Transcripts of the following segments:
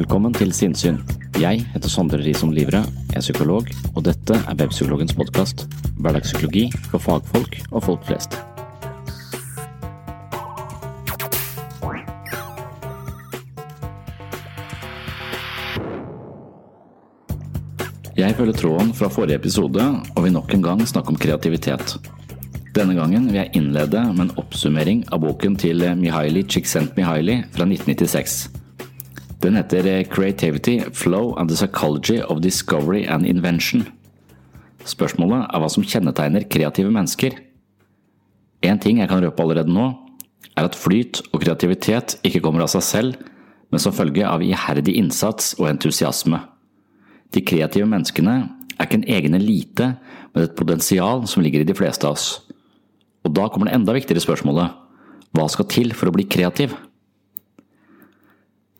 Velkommen til Sinnsyn. Jeg heter Sondre Risom Livre, er psykolog, og dette er Webpsykologens podkast. Hverdagspsykologi for fagfolk og folk flest. Jeg følger tråden fra forrige episode og vil nok en gang snakke om kreativitet. Denne gangen vil jeg innlede med en oppsummering av boken til Mihaly Csikszentmihalyi fra 1996. Den heter Creativity, Flow and the Psychology of Discovery and Invention. Spørsmålet er hva som kjennetegner kreative mennesker. En ting jeg kan røpe allerede nå, er at flyt og kreativitet ikke kommer av seg selv, men som følge av iherdig innsats og entusiasme. De kreative menneskene er ikke en egen elite, men et potensial som ligger i de fleste av oss. Og da kommer det enda viktigere spørsmålet hva skal til for å bli kreativ?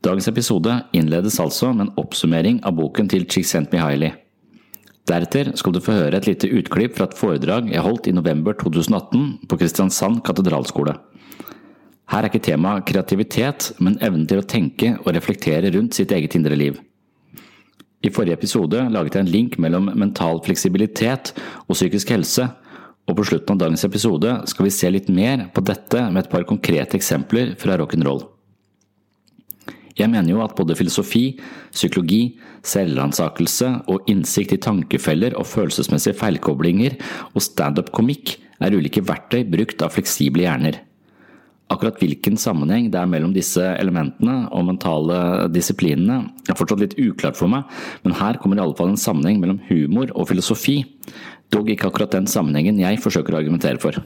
Dagens episode innledes altså med en oppsummering av boken til Csikszentmihalyi. Deretter skal du få høre et lite utklipp fra et foredrag jeg holdt i november 2018 på Kristiansand katedralskole. Her er ikke temaet kreativitet, men evnen til å tenke og reflektere rundt sitt eget indre liv. I forrige episode laget jeg en link mellom mental fleksibilitet og psykisk helse, og på slutten av dagens episode skal vi se litt mer på dette med et par konkrete eksempler fra rock'n'roll. Jeg mener jo at både filosofi, psykologi, selvransakelse og innsikt i tankefeller og følelsesmessige feilkoblinger og standup-komikk er ulike verktøy brukt av fleksible hjerner. Akkurat hvilken sammenheng det er mellom disse elementene og mentale disiplinene er fortsatt litt uklart for meg, men her kommer i alle fall en sammenheng mellom humor og filosofi, dog ikke akkurat den sammenhengen jeg forsøker å argumentere for.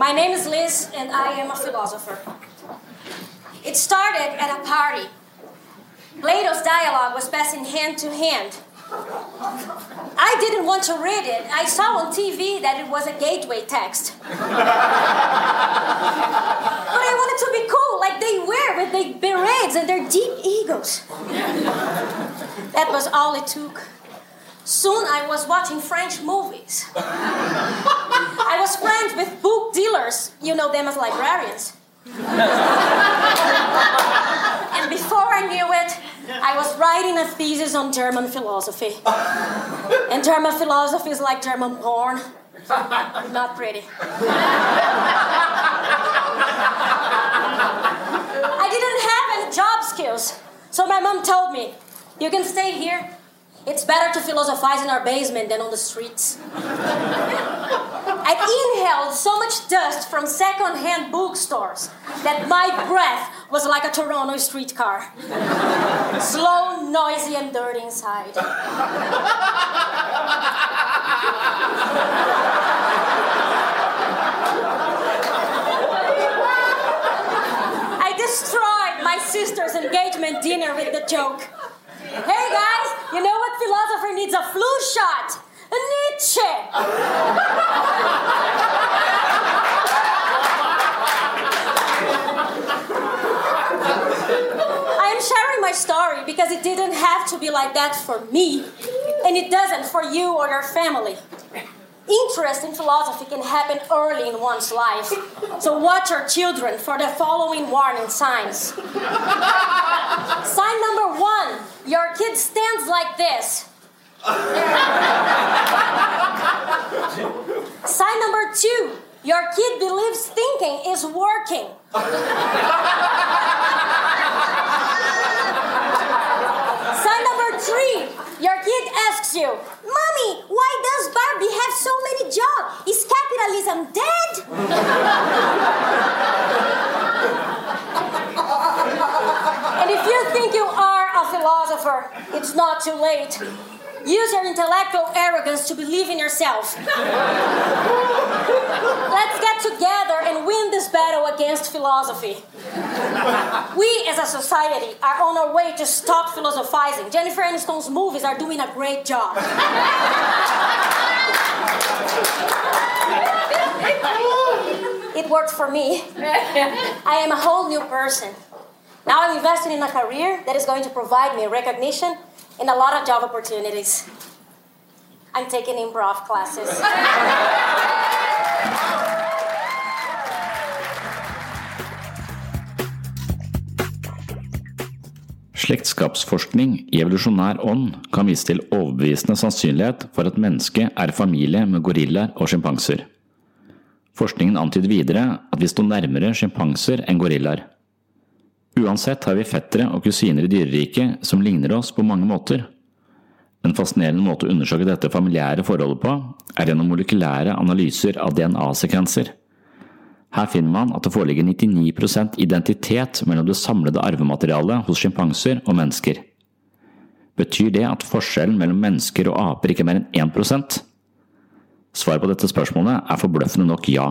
My name is Liz, and I am a philosopher. It started at a party. Plato's dialogue was passing hand to hand. I didn't want to read it. I saw on TV that it was a gateway text. but I wanted to be cool, like they were with their berets and their deep egos. that was all it took. Soon I was watching French movies. I was friends with book dealers, you know them as librarians. and before I knew it, I was writing a thesis on German philosophy. And German philosophy is like German porn. Not pretty. I didn't have any job skills. So my mom told me, you can stay here. It's better to philosophize in our basement than on the streets. I inhaled so much dust from second-hand bookstores that my breath was like a Toronto streetcar. Slow, noisy, and dirty inside. I destroyed my sister's engagement dinner with the joke. Hey guys, you know what philosopher needs a flu shot? A Nietzsche! I am sharing my story because it didn't have to be like that for me, and it doesn't for you or your family. Interest in philosophy can happen early in one's life, so watch your children for the following warning signs. Sign number one your kid stands like this. Sign number two your kid believes thinking is working. Sign number three your kid asks you, Mommy, why does Barbie have so many jobs? Is capitalism dead? and if you think you are a philosopher, it's not too late. Use your intellectual arrogance to believe in yourself. Let's get together and win this battle against philosophy. We as a society are on our way to stop philosophizing. Jennifer Aniston's movies are doing a great job. It worked for me. I am a whole new person. Now I'm investing in a career that is going to provide me recognition and a lot of job opportunities. I'm taking improv classes. Slektskapsforskning i evolusjonær ånd kan vise til overbevisende sannsynlighet for at mennesket er familie med gorillaer og sjimpanser. Forskningen antyder videre at vi står nærmere sjimpanser enn gorillaer. Uansett har vi fettere og kusiner i dyreriket som ligner oss på mange måter. En fascinerende måte å undersøke dette familiære forholdet på er gjennom molekylære analyser av DNA-sekvenser. Her finner man at det foreligger 99% identitet mellom det samlede arvematerialet hos sjimpanser og mennesker. Betyr det at forskjellen mellom mennesker og aper ikke er mer enn 1 Svaret på dette spørsmålet er forbløffende nok ja.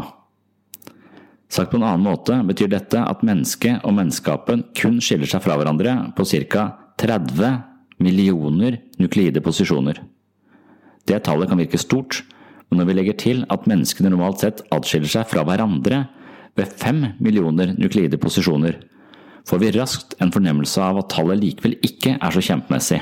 Sagt på en annen måte betyr dette at mennesket og menneskeapen kun skiller seg fra hverandre på ca. 30 millioner nukleide posisjoner. Det tallet kan virke stort, men når vi legger til at menneskene normalt sett atskiller seg fra hverandre ved 5 millioner nukleide posisjoner, får vi raskt en fornemmelse av at tallet likevel ikke er så kjempemessig.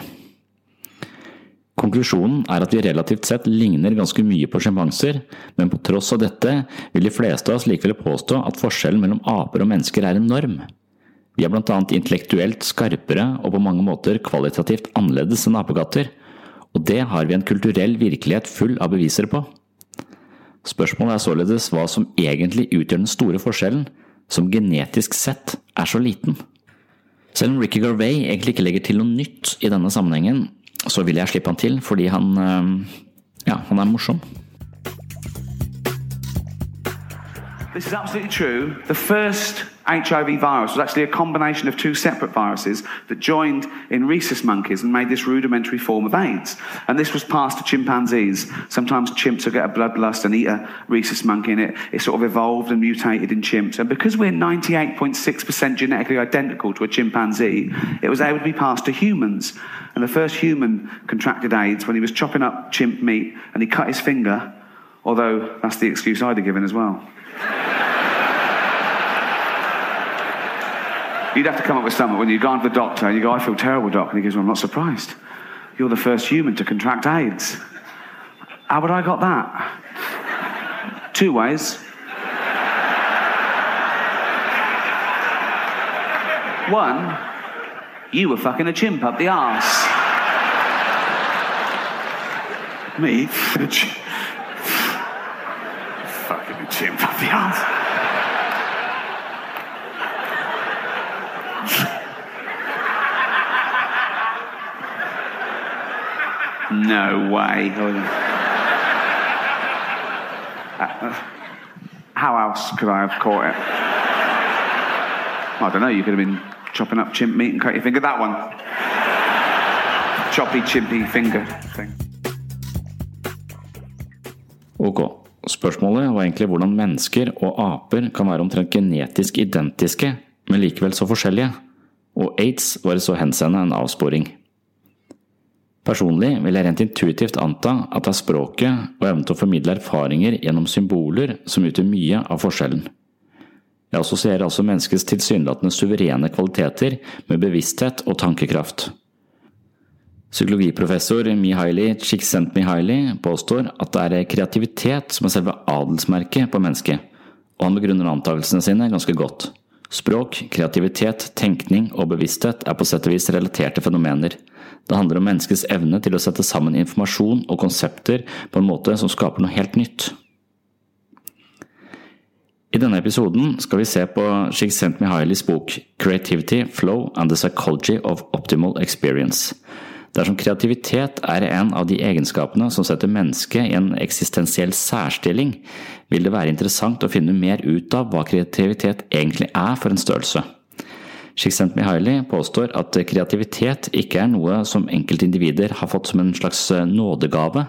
Konklusjonen er at vi relativt sett ligner ganske mye på sjimpanser, men på tross av dette vil de fleste av oss likevel påstå at forskjellen mellom aper og mennesker er enorm. Vi er blant annet intellektuelt skarpere og på mange måter kvalitativt annerledes enn apekatter, og det har vi en kulturell virkelighet full av beviser på. Spørsmålet er således hva som egentlig utgjør den store forskjellen, som genetisk sett er så liten. Selv om Ricky Garvey egentlig ikke legger til noe nytt i denne sammenhengen, så vil jeg slippe han til fordi han, ja, han er morsom. This is absolutely true. The first HIV virus was actually a combination of two separate viruses that joined in rhesus monkeys and made this rudimentary form of AIDS. And this was passed to chimpanzees. Sometimes chimps will get a bloodlust and eat a rhesus monkey, and it, it sort of evolved and mutated in chimps. And because we're 98.6% genetically identical to a chimpanzee, it was able to be passed to humans. And the first human contracted AIDS when he was chopping up chimp meat and he cut his finger, although that's the excuse I'd have given as well. You'd have to come up with something when you go to the doctor and you go, I feel terrible, doc. And he goes, Well, I'm not surprised. You're the first human to contract AIDS. How would I got that? Two ways. One, you were fucking a chimp up the arse. Me? fucking a chimp up the arse. No way. Uh, how else could I have caught it? I don't know. You could have been chopping up chimp meat and cut your finger. That one. Choppy, chimpy finger thing. Ok. Spørsmålet var egentlig hvordan mennesker og aper kan være omtrent genetisk identiske, men likevel så forskjellige. og aids var i så henseende en avsporing. Personlig vil jeg rent intuitivt anta at det er språket og evnen til å formidle erfaringer gjennom symboler som utgjør mye av forskjellen. Jeg assosierer altså menneskets tilsynelatende suverene kvaliteter med bevissthet og tankekraft. Psykologiprofessor Mihaili Csikszentmihalyi påstår at det er kreativitet som er selve adelsmerket på mennesket, og han begrunner antakelsene sine ganske godt. Språk, kreativitet, tenkning og bevissthet er på sett og vis relaterte fenomener. Det handler om menneskets evne til å sette sammen informasjon og konsepter på en måte som skaper noe helt nytt. I denne episoden skal vi se på Csikszentmihalys bok Creativity, Flow and the Psychology of Optimal Experience. Dersom kreativitet er en av de egenskapene som setter mennesket i en eksistensiell særstilling, vil det være interessant å finne mer ut av hva kreativitet egentlig er for en størrelse. Csikszentmihalyi påstår at kreativitet ikke er noe som enkeltindivider har fått som en slags nådegave,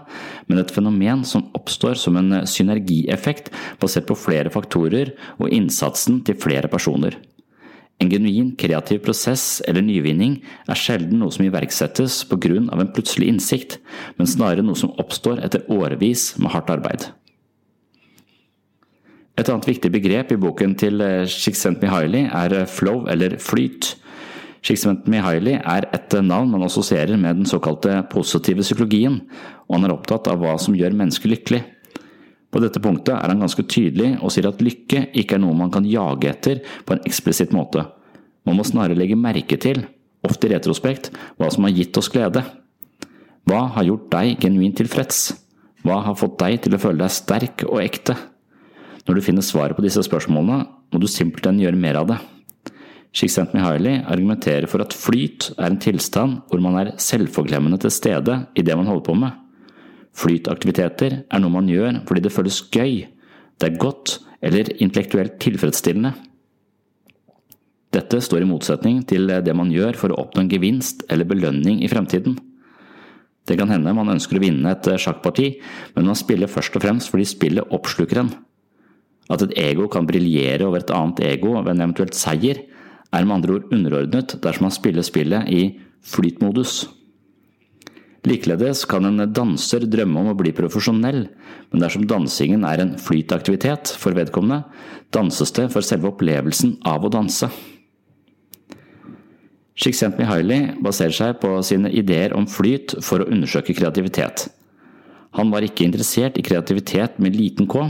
men et fenomen som oppstår som en synergieffekt basert på flere faktorer og innsatsen til flere personer. En genuin kreativ prosess eller nyvinning er sjelden noe som iverksettes på grunn av en plutselig innsikt, men snarere noe som oppstår etter årevis med hardt arbeid. Et annet viktig begrep i boken til Csikszentmihalyi er flow eller flyt. Csikszentmihalyi er et navn man assosierer med den såkalte positive psykologien, og han er opptatt av hva som gjør mennesket lykkelig. På dette punktet er han ganske tydelig og sier at lykke ikke er noe man kan jage etter på en eksplisitt måte. Man må snarere legge merke til, ofte i retrospekt, hva som har gitt oss glede. Hva har gjort deg genuint tilfreds? Hva har fått deg til å føle deg sterk og ekte? Når du finner svaret på disse spørsmålene, må du simpelthen gjøre mer av det. Csikszentmihalyi argumenterer for at flyt er en tilstand hvor man er selvforglemmende til stede i det man holder på med. Flytaktiviteter er noe man gjør fordi det føles gøy, det er godt eller intellektuelt tilfredsstillende. Dette står i motsetning til det man gjør for å oppnå en gevinst eller belønning i fremtiden. Det kan hende man ønsker å vinne et sjakkparti, men man spiller først og fremst fordi spillet oppsluker en. At et ego kan briljere over et annet ego ved en eventuelt seier, er med andre ord underordnet dersom man spiller spillet i flytmodus. Likeledes kan en danser drømme om å bli profesjonell, men dersom dansingen er en flytaktivitet for vedkommende, danses det for selve opplevelsen av å danse. Csikszentmihalyi baserer seg på sine ideer om flyt for å undersøke kreativitet. Han var ikke interessert i kreativitet med liten k,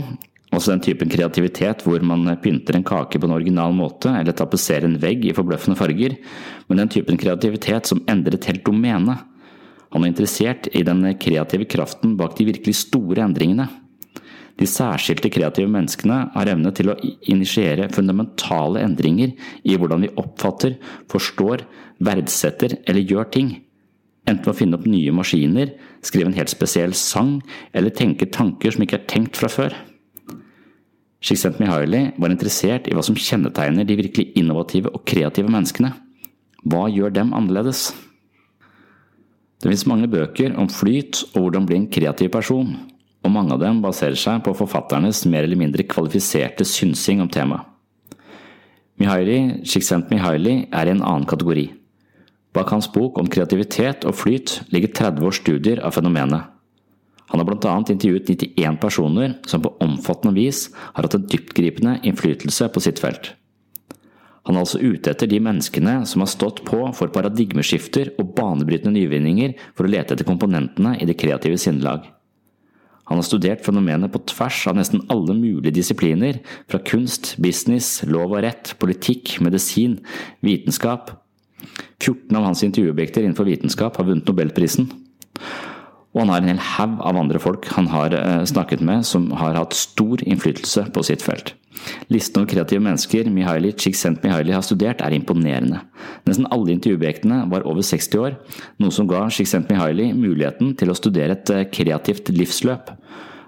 Altså den typen kreativitet hvor man pynter en kake på en original måte, eller tapetserer en vegg i forbløffende farger, men den typen kreativitet som endrer et helt domene. Han er interessert i den kreative kraften bak de virkelig store endringene. De særskilte kreative menneskene har evne til å initiere fundamentale endringer i hvordan vi oppfatter, forstår, verdsetter eller gjør ting. Enten å finne opp nye maskiner, skrive en helt spesiell sang, eller tenke tanker som ikke er tenkt fra før. Csikszentmihalyi var interessert i hva som kjennetegner de virkelig innovative og kreative menneskene. Hva gjør dem annerledes? Det finnes mange bøker om flyt og hvordan bli en kreativ person, og mange av dem baserer seg på forfatternes mer eller mindre kvalifiserte synsing om temaet. Mihaili Csikszentmihalyi er i en annen kategori. Bak hans bok om kreativitet og flyt ligger 30 års studier av fenomenet. Han har annet intervjuet 91 personer som på omfattende vis har hatt en dyptgripende innflytelse på sitt felt. Han er altså ute etter de menneskene som har stått på for paradigmeskifter og banebrytende nyvinninger for å lete etter komponentene i det kreative sinnelag. Han har studert fenomenet på tvers av nesten alle mulige disipliner, fra kunst, business, lov og rett, politikk, medisin, vitenskap. 14 av hans intervjuobjekter innenfor vitenskap har vunnet nobelprisen. Og han har en hel haug av andre folk han har eh, snakket med som har hatt stor innflytelse på sitt felt. Listen over kreative mennesker Mihaili Csikszentmihalyi har studert er imponerende. Nesten alle intervjuobjektene var over 60 år, noe som ga Csikszentmihalyi muligheten til å studere et eh, kreativt livsløp.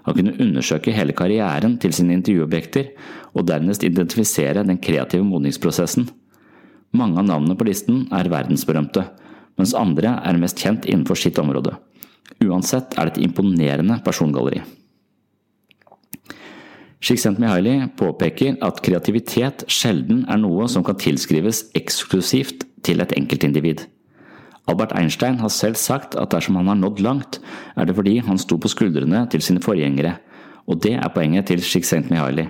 Han kunne undersøke hele karrieren til sine intervjuobjekter, og dernest identifisere den kreative modningsprosessen. Mange av navnene på listen er verdensberømte, mens andre er mest kjent innenfor sitt område. Uansett er det et imponerende persongalleri. Csikszentmihalyi påpeker at kreativitet sjelden er noe som kan tilskrives eksklusivt til et enkeltindivid. Albert Einstein har selv sagt at dersom han har nådd langt, er det fordi han sto på skuldrene til sine forgjengere, og det er poenget til Csikszentmihalyi.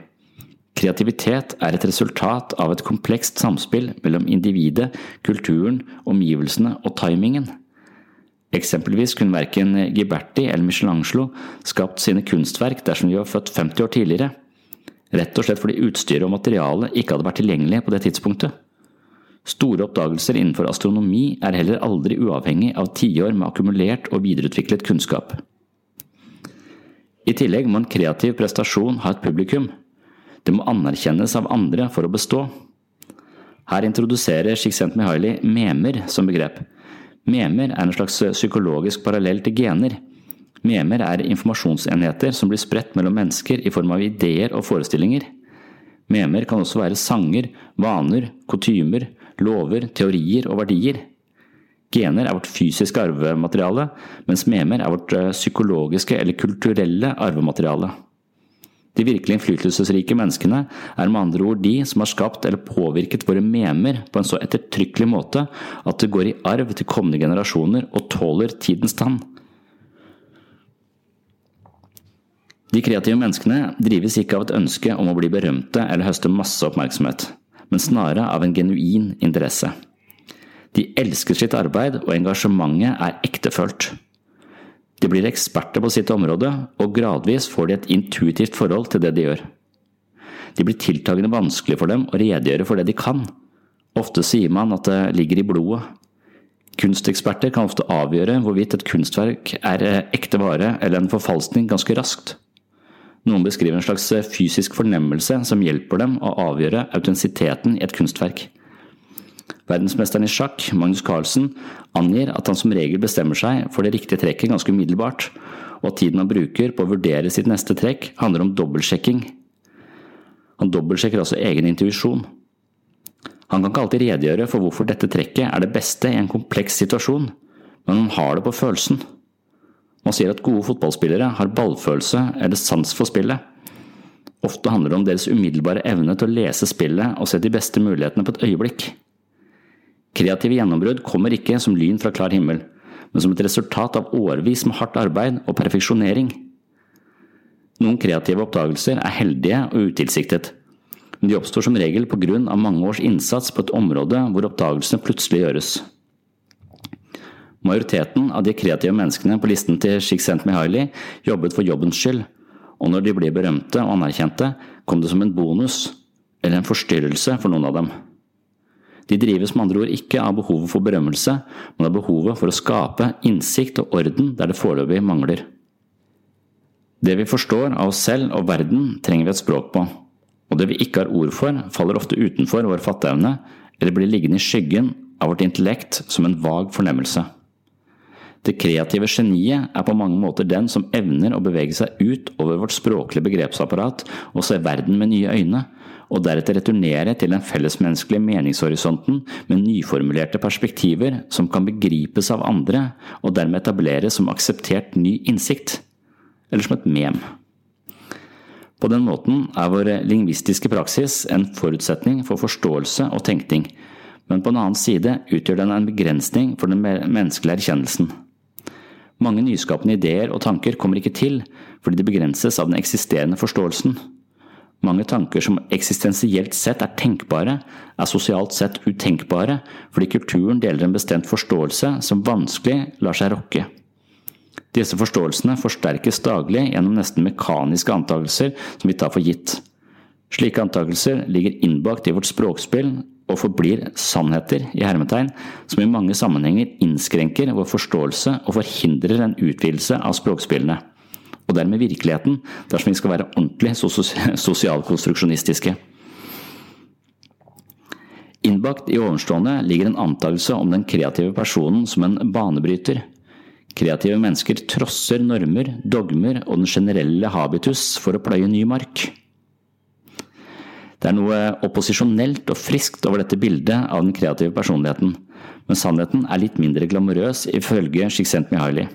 Kreativitet er et resultat av et komplekst samspill mellom individet, kulturen, omgivelsene og timingen. Eksempelvis kunne verken Giberti eller Michelangelo skapt sine kunstverk dersom de var født 50 år tidligere, rett og slett fordi utstyret og materialet ikke hadde vært tilgjengelig på det tidspunktet. Store oppdagelser innenfor astronomi er heller aldri uavhengig av tiår med akkumulert og videreutviklet kunnskap. I tillegg må en kreativ prestasjon ha et publikum. Det må anerkjennes av andre for å bestå. Her introduserer Csikszentmihalyi memer som begrep. Memer er en slags psykologisk parallell til gener. Memer er informasjonsenheter som blir spredt mellom mennesker i form av ideer og forestillinger. Memer kan også være sanger, vaner, kutymer, lover, teorier og verdier. Gener er vårt fysiske arvemateriale, mens memer er vårt eh, psykologiske eller kulturelle arvemateriale. De virkelig innflytelsesrike menneskene er med andre ord de som har skapt eller påvirket våre memer på en så ettertrykkelig måte at det går i arv til kommende generasjoner og tåler tidens tann. De kreative menneskene drives ikke av et ønske om å bli berømte eller høste masse oppmerksomhet, men snarere av en genuin interesse. De elsker sitt arbeid, og engasjementet er ektefølt. De blir eksperter på sitt område, og gradvis får de et intuitivt forhold til det de gjør. De blir tiltagende vanskelig for dem å redegjøre for det de kan. Ofte sier man at det ligger i blodet. Kunsteksperter kan ofte avgjøre hvorvidt et kunstverk er ekte vare eller en forfalskning ganske raskt. Noen beskriver en slags eh, fysisk fornemmelse som hjelper dem å avgjøre autentisiteten i et kunstverk. Verdensmesteren i sjakk, Magnus Carlsen, angir at han som regel bestemmer seg for det riktige trekket ganske umiddelbart, og at tiden han bruker på å vurdere sitt neste trekk, handler om dobbeltsjekking. Han dobbeltsjekker også egen intuisjon. Han kan ikke alltid redegjøre for hvorfor dette trekket er det beste i en kompleks situasjon, men han har det på følelsen. Man sier at gode fotballspillere har ballfølelse eller sans for spillet. Ofte handler det om deres umiddelbare evne til å lese spillet og se de beste mulighetene på et øyeblikk. Kreative gjennombrudd kommer ikke som lyn fra klar himmel, men som et resultat av årevis med hardt arbeid og perfeksjonering. Noen kreative oppdagelser er heldige og utilsiktet, men de oppstår som regel på grunn av mange års innsats på et område hvor oppdagelsene plutselig gjøres. Majoriteten av de kreative menneskene på listen til Csikszentmihalyi jobbet for jobbens skyld, og når de ble berømte og anerkjente, kom det som en bonus, eller en forstyrrelse for noen av dem. De drives med andre ord ikke av behovet for berømmelse, men av behovet for å skape innsikt og orden der det foreløpig mangler. Det vi forstår av oss selv og verden, trenger vi et språk på, og det vi ikke har ord for, faller ofte utenfor vår fatteevne eller blir liggende i skyggen av vårt intellekt som en vag fornemmelse. Det kreative geniet er på mange måter den som evner å bevege seg ut over vårt språklige begrepsapparat og se verden med nye øyne, og deretter returnere til den fellesmenneskelige meningshorisonten med nyformulerte perspektiver som kan begripes av andre, og dermed etableres som akseptert ny innsikt, eller som et mem. På den måten er vår lingvistiske praksis en forutsetning for forståelse og tenkning, men på en annen side utgjør den en begrensning for den menneskelige erkjennelsen. Mange nyskapende ideer og tanker kommer ikke til fordi de begrenses av den eksisterende forståelsen. Mange tanker som eksistensielt sett er tenkbare, er sosialt sett utenkbare fordi kulturen deler en bestemt forståelse som vanskelig lar seg rokke. Disse forståelsene forsterkes daglig gjennom nesten mekaniske antakelser som vi tar for gitt. Slike antakelser ligger innbakt i vårt språkspill og forblir sannheter i hermetegn, som i mange sammenhenger innskrenker vår forståelse og forhindrer en utvidelse av språkspillene, og dermed virkeligheten, dersom vi skal være ordentlig sosialkonstruksjonistiske. Innbakt i ovenstående ligger en antakelse om den kreative personen som en banebryter. Kreative mennesker trosser normer, dogmer og den generelle habitus for å pløye ny mark. Det er noe opposisjonelt og friskt over dette bildet av den kreative personligheten, men sannheten er litt mindre glamorøs ifølge Csikszentmihalyi.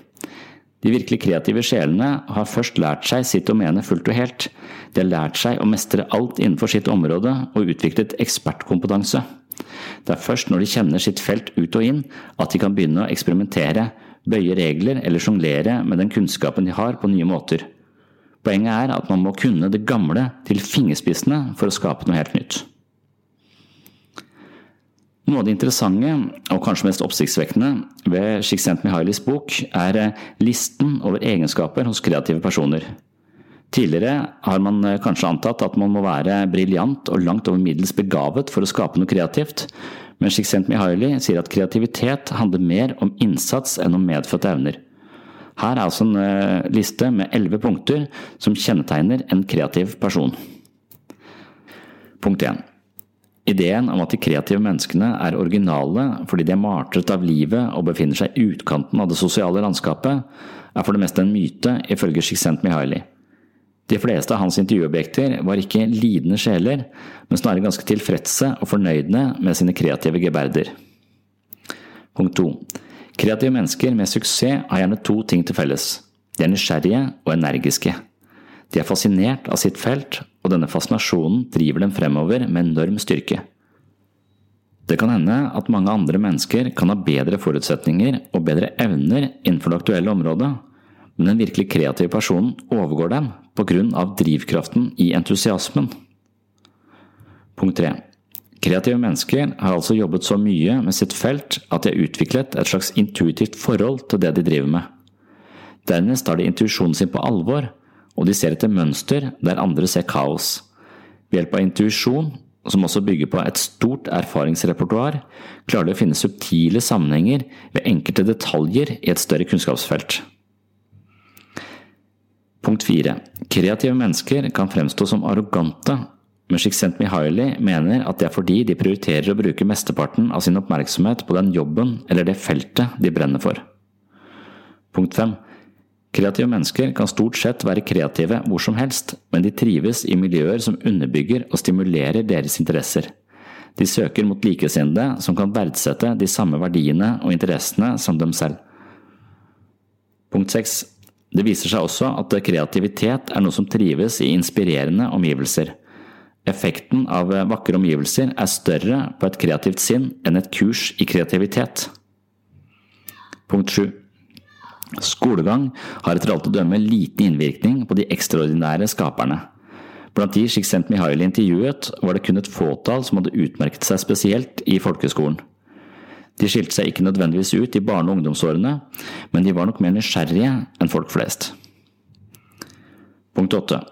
De virkelig kreative sjelene har først lært seg sitt domene fullt og helt. De har lært seg å mestre alt innenfor sitt område og utviklet ekspertkompetanse. Det er først når de kjenner sitt felt ut og inn at de kan begynne å eksperimentere, bøye regler eller sjonglere med den kunnskapen de har, på nye måter. Poenget er at man må kunne det gamle til fingerspissene for å skape noe helt nytt. Noe av det interessante, og kanskje mest oppsiktsvekkende, ved Csikszentmihalys bok er eh, listen over egenskaper hos kreative personer. Tidligere har man eh, kanskje antatt at man må være briljant og langt over middels begavet for å skape noe kreativt, men Csikszentmihalyi sier at kreativitet handler mer om innsats enn om medfødte evner. Her er altså en eh, liste med elleve punkter som kjennetegner en kreativ person. Punkt 1. Ideen om at de kreative menneskene er originale fordi de er martret av livet og befinner seg i utkanten av det sosiale landskapet, er for det meste en myte, ifølge Csikszentmihalyi. De fleste av hans intervjuobjekter var ikke lidende sjeler, men snarere ganske tilfredse og fornøyde med sine kreative geberder. Punkt 2. Kreative mennesker med suksess har gjerne to ting til felles. De er nysgjerrige og energiske. De er fascinert av sitt felt, og denne fascinasjonen driver dem fremover med enorm styrke. Det kan hende at mange andre mennesker kan ha bedre forutsetninger og bedre evner innenfor det aktuelle området, men den virkelig kreative personen overgår dem på grunn av drivkraften i entusiasmen. Punkt 3. Kreative mennesker har altså jobbet så mye med sitt felt at de har utviklet et slags intuitivt forhold til det de driver med. Dernest tar de intuisjonen sin på alvor og de ser etter mønster der andre ser kaos. Ved hjelp av intuisjon, som også bygger på et stort erfaringsrepertoar, klarer de å finne subtile sammenhenger ved enkelte detaljer i et større kunnskapsfelt. Punkt 4. Kreative mennesker kan fremstå som arrogante, men Csikszentmihalyi mener at det er fordi de prioriterer å bruke mesteparten av sin oppmerksomhet på den jobben eller det feltet de brenner for. Punkt 5. Kreative mennesker kan stort sett være kreative hvor som helst, men de trives i miljøer som underbygger og stimulerer deres interesser. De søker mot likesinnede som kan verdsette de samme verdiene og interessene som dem selv. Punkt 6. Det viser seg også at kreativitet er noe som trives i inspirerende omgivelser. Effekten av vakre omgivelser er større på et kreativt sinn enn et kurs i kreativitet. Punkt 7. Skolegang har etter alt å dømme liten innvirkning på de ekstraordinære skaperne. Blant de Csikszentmihalyi intervjuet, var det kun et fåtall som hadde utmerket seg spesielt i folkeskolen. De skilte seg ikke nødvendigvis ut i barne- og ungdomsårene, men de var nok mer nysgjerrige enn folk flest. Punkt 8.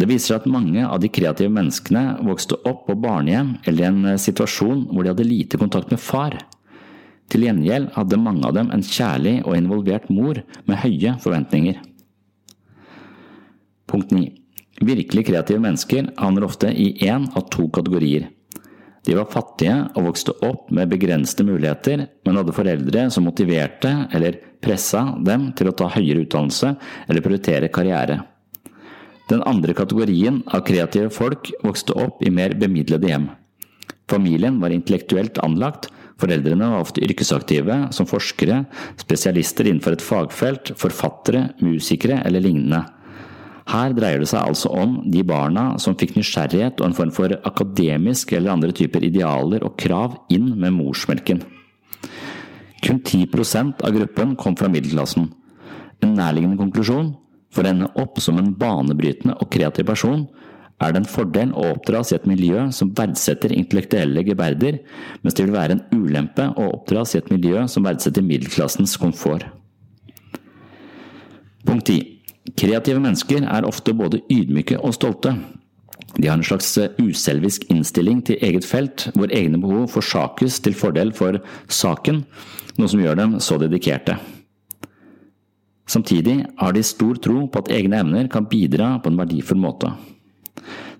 Det viser seg at mange av de kreative menneskene vokste opp på barnehjem eller i en situasjon hvor de hadde lite kontakt med far. Til gjengjeld hadde mange av dem en kjærlig og involvert mor med høye forventninger. Punkt 9. Virkelig kreative mennesker havner ofte i én av to kategorier. De var fattige og vokste opp med begrensede muligheter, men hadde foreldre som motiverte eller pressa dem til å ta høyere utdannelse eller prioritere karriere. Den andre kategorien av kreative folk vokste opp i mer bemidlede hjem. Familien var intellektuelt anlagt, Foreldrene var ofte yrkesaktive som forskere, spesialister innenfor et fagfelt, forfattere, musikere eller lignende. Her dreier det seg altså om de barna som fikk nysgjerrighet og en form for akademisk eller andre typer idealer og krav inn med morsmelken. Kun 10% av gruppen kom fra middelklassen. En nærliggende konklusjon for å ende opp som en banebrytende og kreativ person er det en fordel å oppdras i et miljø som verdsetter intellektuelle geberder, mens det vil være en ulempe å oppdras i et miljø som verdsetter middelklassens komfort. Punkt 10. Kreative mennesker er ofte både ydmyke og stolte. De har en slags uselvisk innstilling til eget felt, hvor egne behov forsakes til fordel for saken, noe som gjør dem så dedikerte. Samtidig har de stor tro på at egne evner kan bidra på en verdifull måte.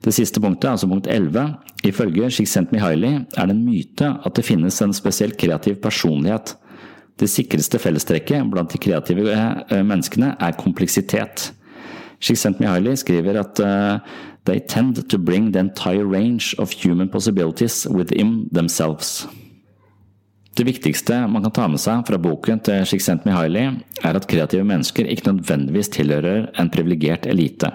Det siste punktet, altså punkt 11, ifølge Csikszentmihalyi er det en myte at det finnes en spesielt kreativ personlighet. Det sikreste fellestrekket blant de kreative eh, menneskene er kompleksitet. Csikszentmihalyi skriver at uh, they tend to bring the entire range of human possibilities within themselves. Det viktigste man kan ta med seg fra boken til Csikszentmihalyi, er at kreative mennesker ikke nødvendigvis tilhører en privilegert elite.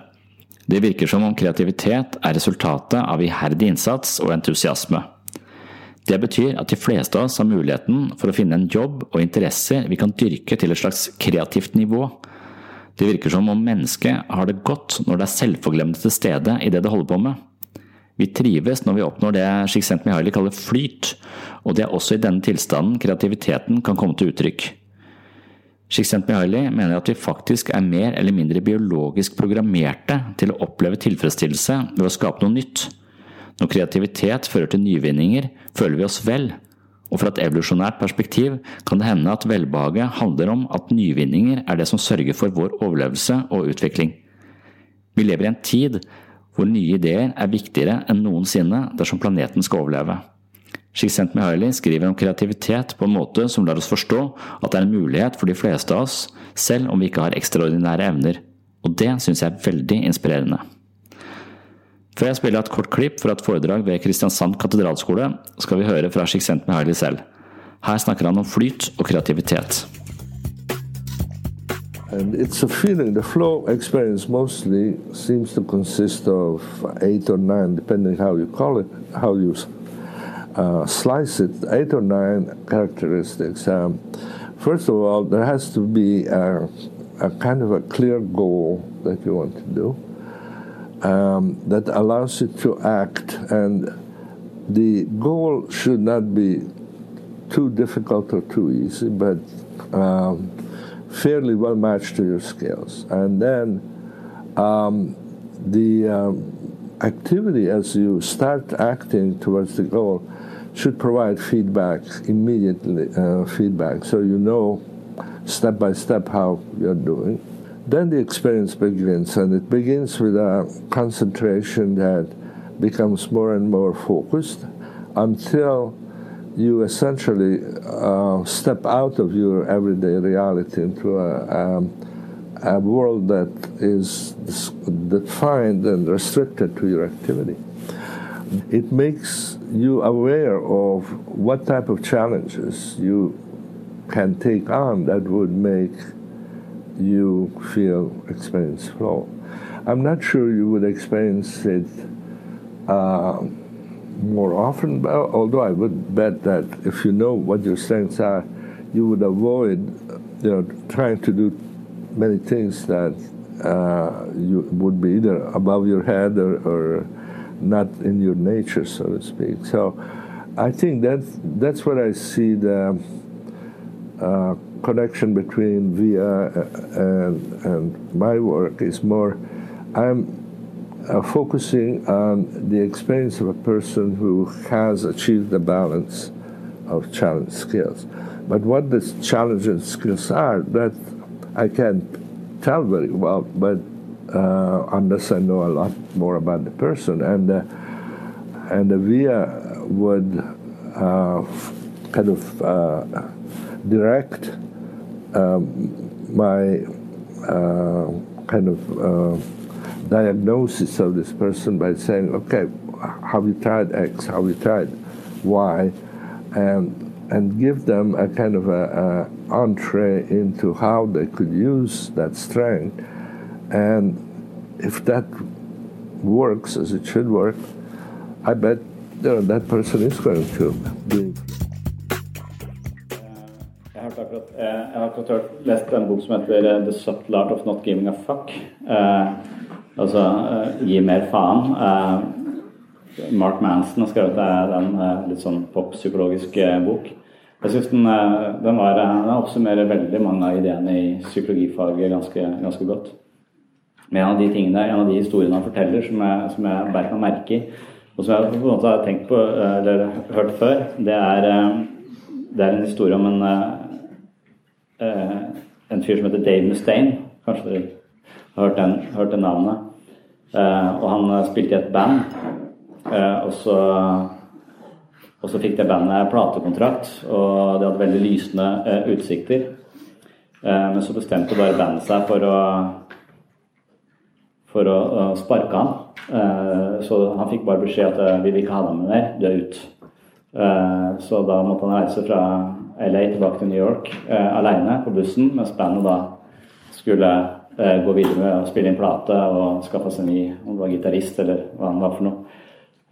Det virker som om kreativitet er resultatet av iherdig innsats og entusiasme. Det betyr at de fleste av oss har muligheten for å finne en jobb og interesser vi kan dyrke til et slags kreativt nivå. Det virker som om mennesket har det godt når det er selvforglemmende til stede i det det holder på med. Vi trives når vi oppnår det Csikszentmihalyi kaller flyt, og det er også i denne tilstanden kreativiteten kan komme til uttrykk. Csikszentmihalyi mener at vi faktisk er mer eller mindre biologisk programmerte til å oppleve tilfredsstillelse ved å skape noe nytt. Når kreativitet fører til nyvinninger, føler vi oss vel, og fra et evolusjonært perspektiv kan det hende at velbehaget handler om at nyvinninger er det som sørger for vår overlevelse og utvikling. Vi lever i en tid hvor nye ideer er viktigere enn noensinne dersom planeten skal overleve. Csikszentmihalyi skriver om kreativitet på en måte som lar oss forstå at det er en mulighet for de fleste av oss, selv om vi ikke har ekstraordinære evner, og det syns jeg er veldig inspirerende. Før jeg spiller et kort klipp fra et foredrag ved Kristiansand katedralskole, skal vi høre fra Csikszentmihalyi selv. Her snakker han om flyt og kreativitet. And it's a feeling, the flow experience mostly seems to consist of eight or nine, depending how you call it, how you uh, slice it, eight or nine characteristics. Um, first of all, there has to be a, a, kind of a clear goal that you want to do um, that allows you to act, and the goal should not be too difficult or too easy, but um, fairly well matched to your skills. And then um, the um, activity as you start acting towards the goal should provide feedback, immediately uh, feedback, so you know step by step how you're doing. Then the experience begins, and it begins with a concentration that becomes more and more focused until you essentially uh, step out of your everyday reality into a, um, a world that is defined and restricted to your activity. It makes you aware of what type of challenges you can take on that would make you feel experience flow. I'm not sure you would experience it. Uh, more often, but although I would bet that if you know what your strengths are, you would avoid you know, trying to do many things that uh, you would be either above your head or, or, not in your nature, so to speak. So I think that's, that's what I see the uh, connection between VIA and, and my work is more, I'm uh, focusing on the experience of a person who has achieved the balance of challenge skills. But what the challenge skills are, that I can't tell very well, but uh, unless I know a lot more about the person. And, uh, and VIA would uh, kind of uh, direct um, my uh, kind of diagnosis of this person by saying, okay, have you tried X? Have you tried Y? And and give them a kind of a, a entree into how they could use that strength. And if that works as it should work, I bet you know, that person is going to be. Jeg har akkurat, jeg har akkurat lest en bok som heter The Subtle Art of Not Giving a Fuck. Altså eh, gi mer faen. Mark Manson har skrevet den litt sånn poppsykologisk bok. Jeg synes den, den, var, den, oppsummerer veldig mange av ideene i psykologifaget ganske, ganske godt. Men en av de tingene, en av de historiene han forteller som jeg, som jeg beit meg merke i, og som jeg på en måte har tenkt på eller hørt før, det er, det er en historie om en, en fyr som heter Dave Mustaine. Kanskje dere har hørt, den, hørt det navnet. Og han eh, spilte i et band. Og, så, og så fikk det bandet platekontrakt, og det hadde veldig lysende utsikter. men så bestemte bare bandet seg for å for å sparke han. så han fikk bare beskjed at vi vil ikke ha deg med mer, du er ut. så da måtte han reise fra LA tilbake til New York alene på bussen, mens bandet da skulle Eh, gå videre med å spille inn plate og skaffe seg ny om det var gitarist eller hva han var for noe.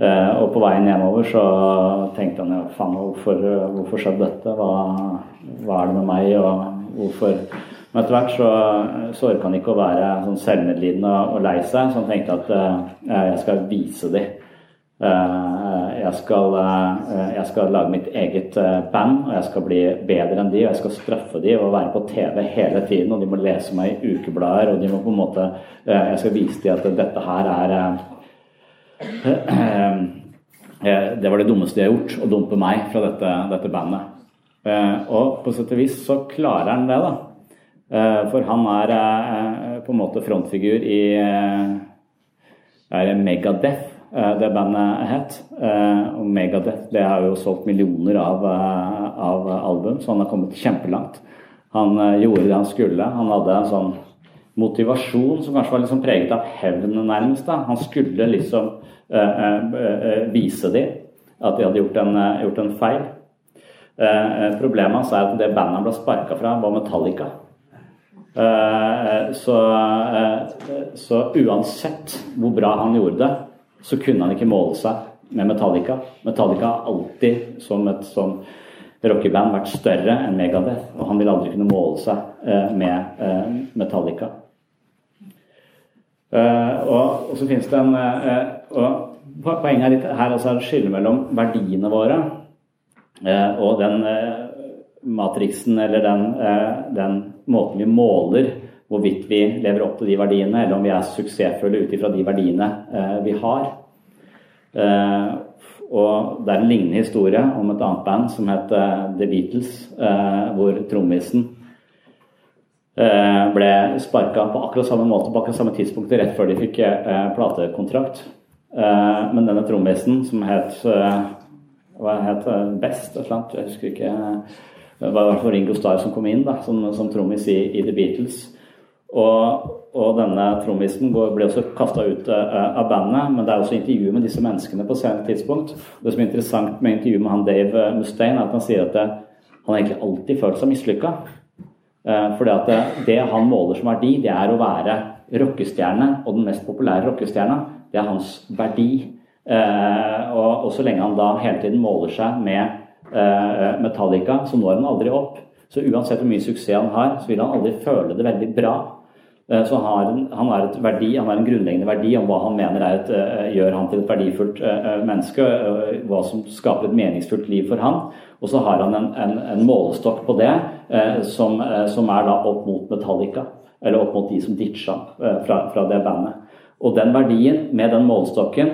og på veien hjemover så tenkte han jo faen, hvorfor, hvorfor skjedde dette? Hva, hva, er det med meg, og hvorfor Men etter hvert så, så orka han ikke å være sånn selvmedlidende og lei seg, så han tenkte at jeg skal vise dem Uh, jeg skal, uh, jeg skal, lage mitt eget eh, band, og jeg skal bli bedre enn de. Og jeg skal straffe de og være på TV hele tiden, og de må lese meg i ukeblader. Og de må på en måte Jeg skal vise dem at dette her er Det var det dummeste de har gjort, å dumpe meg fra dette, dette bandet. Og på sett og vis så klarer han det, da. For han er på en måte frontfigur i er Megadeth Eh, det bandet het. Eh, og Megadeth det har jo solgt millioner av, eh, av album, så han har kommet kjempelangt. Han gjorde det han skulle. Han hadde en sånn motivasjon som kanskje var liksom preget av hevn, nærmest. da. Han skulle liksom vise dem at de hadde gjort en, gjort en feil. problemet hans er at det bandet han ble sparka fra, var Metallica. Så, så uansett hvor bra han gjorde det, så kunne han ikke måle seg med Metallica. Metallica har alltid som et sånn rockeband vært større enn Megadeth, og han vil aldri kunne måle seg eh, med eh, Metallica. Eh, og, og, så finnes det en og Poenget er her altså er å skille mellom verdiene våre og den matriksen eller den, den måten vi måler hvorvidt vi lever opp til de verdiene, eller om vi er suksessfulle ut ifra de verdiene eh, vi har. Eh, og Det er en lignende historie om et annet band som het eh, The Beatles, hvor trommisen ble sparka på akkurat samme måte på akkurat samme tidspunkt rett før de fikk platekontrakt. Men denne trommisen, som het hva het Best, et eller annet, jeg husker ikke det var i hvert fall Ringo Starr som kom inn da, som, som trommis i, i, The Beatles. Og, og denne trommisen ble også kasta ut uh, av bandet, men det er også intervju med disse menneskene på senere tidspunkt. Det som er interessant med intervjuet med han Dave Mustaine, er at han sier at det, han egentlig alltid følt seg mislykka. Uh, fordi at det, det, han måler som verdi, det er å være rockestjerne, og den mest populære rockestjerna, det er hans verdi. Uh, og, og, så lenge han da hele tiden måler seg med Metallica, så når han aldri opp. Så uansett hvor mye suksess han har, så vil han aldri føle det veldig bra. Eh, så han, han har et verdi, han har en grunnleggende verdi om hva han mener et, eh, gjør han til et verdifullt eh, menneske, hva som skaper et meningsfullt liv for han. Og så har han en, en, en målestokk på det som, som, er da opp mot Metallica, eller opp mot de som ditcha fra, fra det bandet. Og den verdien, med den målestokken,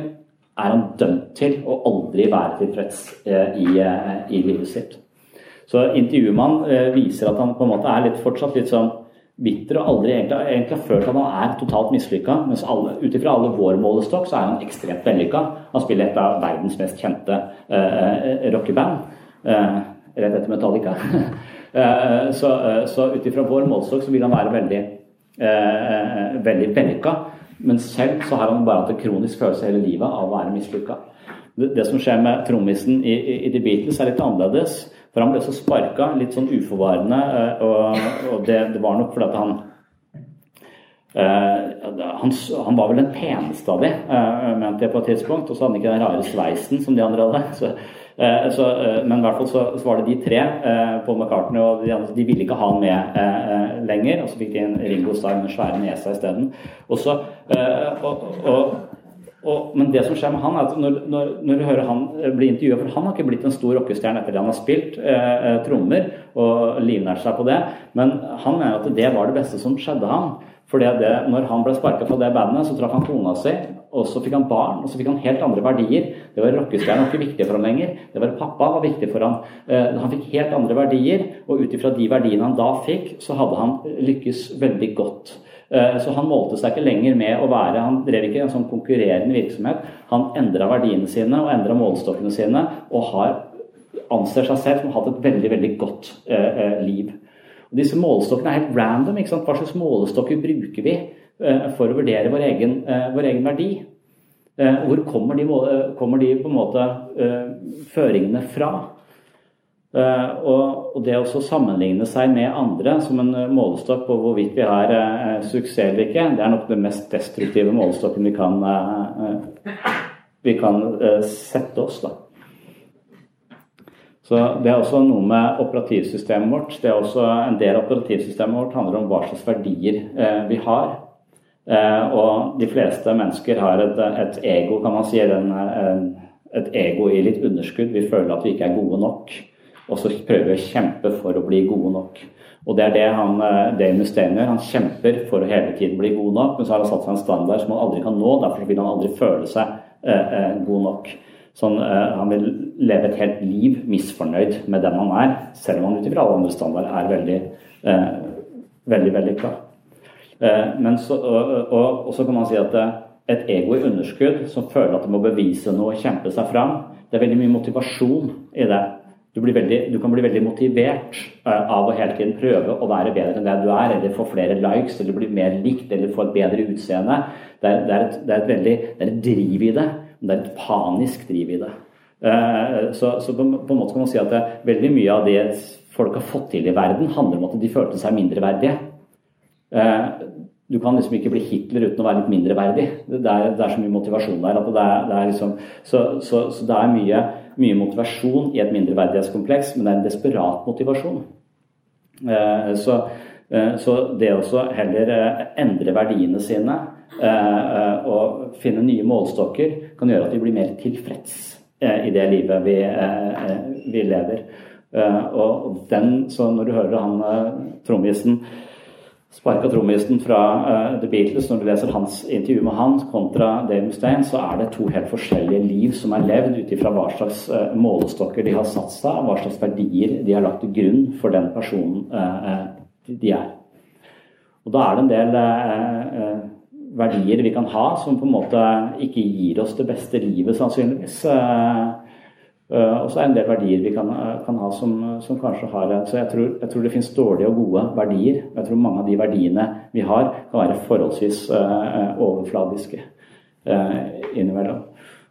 er han dømt til å aldri være tilfreds i, i livet sitt. Så intervjuet man viser at han på en måte er litt, fortsatt litt sånn bitter og aldri egentlig, egentlig har følt at han er totalt mislykka. Mens ut ifra alle vår målestokk så er han ekstremt vellykka. Han spiller et av verdens mest kjente uh, rockeband. Uh, rett etter Metallica. uh, så så ut ifra vår målestokk så vil han være veldig, uh, veldig vellykka. Men selv så har han bare hatt en kronisk følelse hele livet av å være mislykka. Det, som skjer med trommisen i, i, i The Beatles, er litt annerledes. For han ble så sparka, litt sånn uforvarende, eh, og, og det, det, var nok fordi at han uh, han, han, var vel den peneste av de, uh, mente jeg på et tidspunkt. Og så hadde han ikke den rare sveisen som de andre hadde. Så, så, men i hvert fall så, så, var det de tre, Paul McCartney og de andre, de ville ikke ha han med lenger. Og så fikk de en Ringo Starr med svære nesa isteden. Og men det som skjer med han er at når, når, når du hører han eh, bli intervjua For han har ikke blitt en stor rockestjerne etter at han har spilt eh, eh, trommer og livnært seg på det. Men han mener at det var det beste som skjedde han. Fordi det, når han ble sparka fra det bandet, så traff han kona si, og så fikk han barn, og så fikk han helt andre verdier. Det var rockestjerne ikke viktig for ham lenger. Det var pappa var viktig for ham. Eh, han fikk helt andre verdier, og ut ifra de verdiene han da fikk, så hadde han lykkes veldig godt. Eh, så han målte seg ikke lenger med å være Han drev ikke en sånn konkurrerende virksomhet. Han endra verdiene sine og endra målestokkene sine og har, anser seg selv som har hatt et veldig, veldig godt eh, eh liv. Disse målestokkene er helt random. ikke sant? Hva slags målestokker bruker vi eh, for å vurdere vår egen, eh, vår egen verdi? Eh, hvor kommer de, kommer de, på en måte føringene fra? Og, det å sammenligne seg med andre som en målestokk på hvorvidt vi har suksess eller ikke, det er nok den mest destruktive målestokken vi kan vi kan sette oss. da. Så Det er også noe med operativsystemet vårt. Det er også En del av operativsystemet vårt handler om hva slags verdier vi har. Uh, og de fleste mennesker har et, et ego, kan man si. En, en, et ego i litt underskudd. Vi føler at vi ikke er gode nok. Og så prøver vi å kjempe for å bli gode nok. Og det er det han, Dave Mustaine gjør. Han kjemper for å hele tiden bli god nok, men så har han satt seg en standard som han aldri kan nå. Derfor vil han aldri føle seg Eh, eh, god nok. Sånn, eh, han vil leve et helt liv misfornøyd med den han er, selv om han ut ifra alle andre standarder er veldig, veldig vellykka. Men så, og, og, så kan man si at et ego i underskudd som føler at det må bevise noe og kjempe seg fram, det er veldig mye motivasjon i det. Du, veldig, du, kan bli veldig motivert av å hele tiden prøve å være bedre enn det du er, eller få flere likes, eller bli mer likt, eller få et bedre utseende. Det er, det er, et, det er et, veldig det er et driv i det, men det er et panisk driv i det. Eh, så, så på, en måte kan man si at veldig mye av det folk har fått til i verden, handler om at de følte seg mindreverdige. Eh, du kan liksom ikke bli Hitler uten å være litt mindreverdig. Det er, det er så mye motivasjon der. det er, det er liksom, så, så, så, det er mye, mye, motivasjon i et mindreverdighetskompleks, men det er en desperat motivasjon. Eh, så, så det å heller endre verdiene sine Eh, og finne nye målstokker kan gjøre at vi blir mer tilfreds eh, i det livet vi, eh, vi lever. Og den, så når du hører han trommisen sparka trommisen fra uh, The Beatles, når du leser hans intervju med han kontra Dave Mustaine, så er det to helt forskjellige liv som er levd ut ifra hva slags uh, målestokker de har satt seg, hva slags verdier de har lagt til grunn for den personen uh, de er. Og da er det en del verdier vi kan ha som på en måte ikke gir oss det beste livet, sannsynligvis. Eh, eh, og så er det en del verdier vi kan, kan ha som, som, kanskje har Så jeg tror, jeg tror, det finnes dårlige og gode verdier. Jeg tror mange av de verdiene vi har, kan være forholdsvis uh, overfladiske uh, innimellom.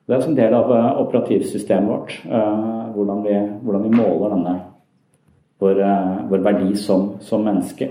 Det er en del av operativsystemet vårt, uh, hvordan, vi, hvordan, vi, måler denne vår, vår verdi som, som menneske.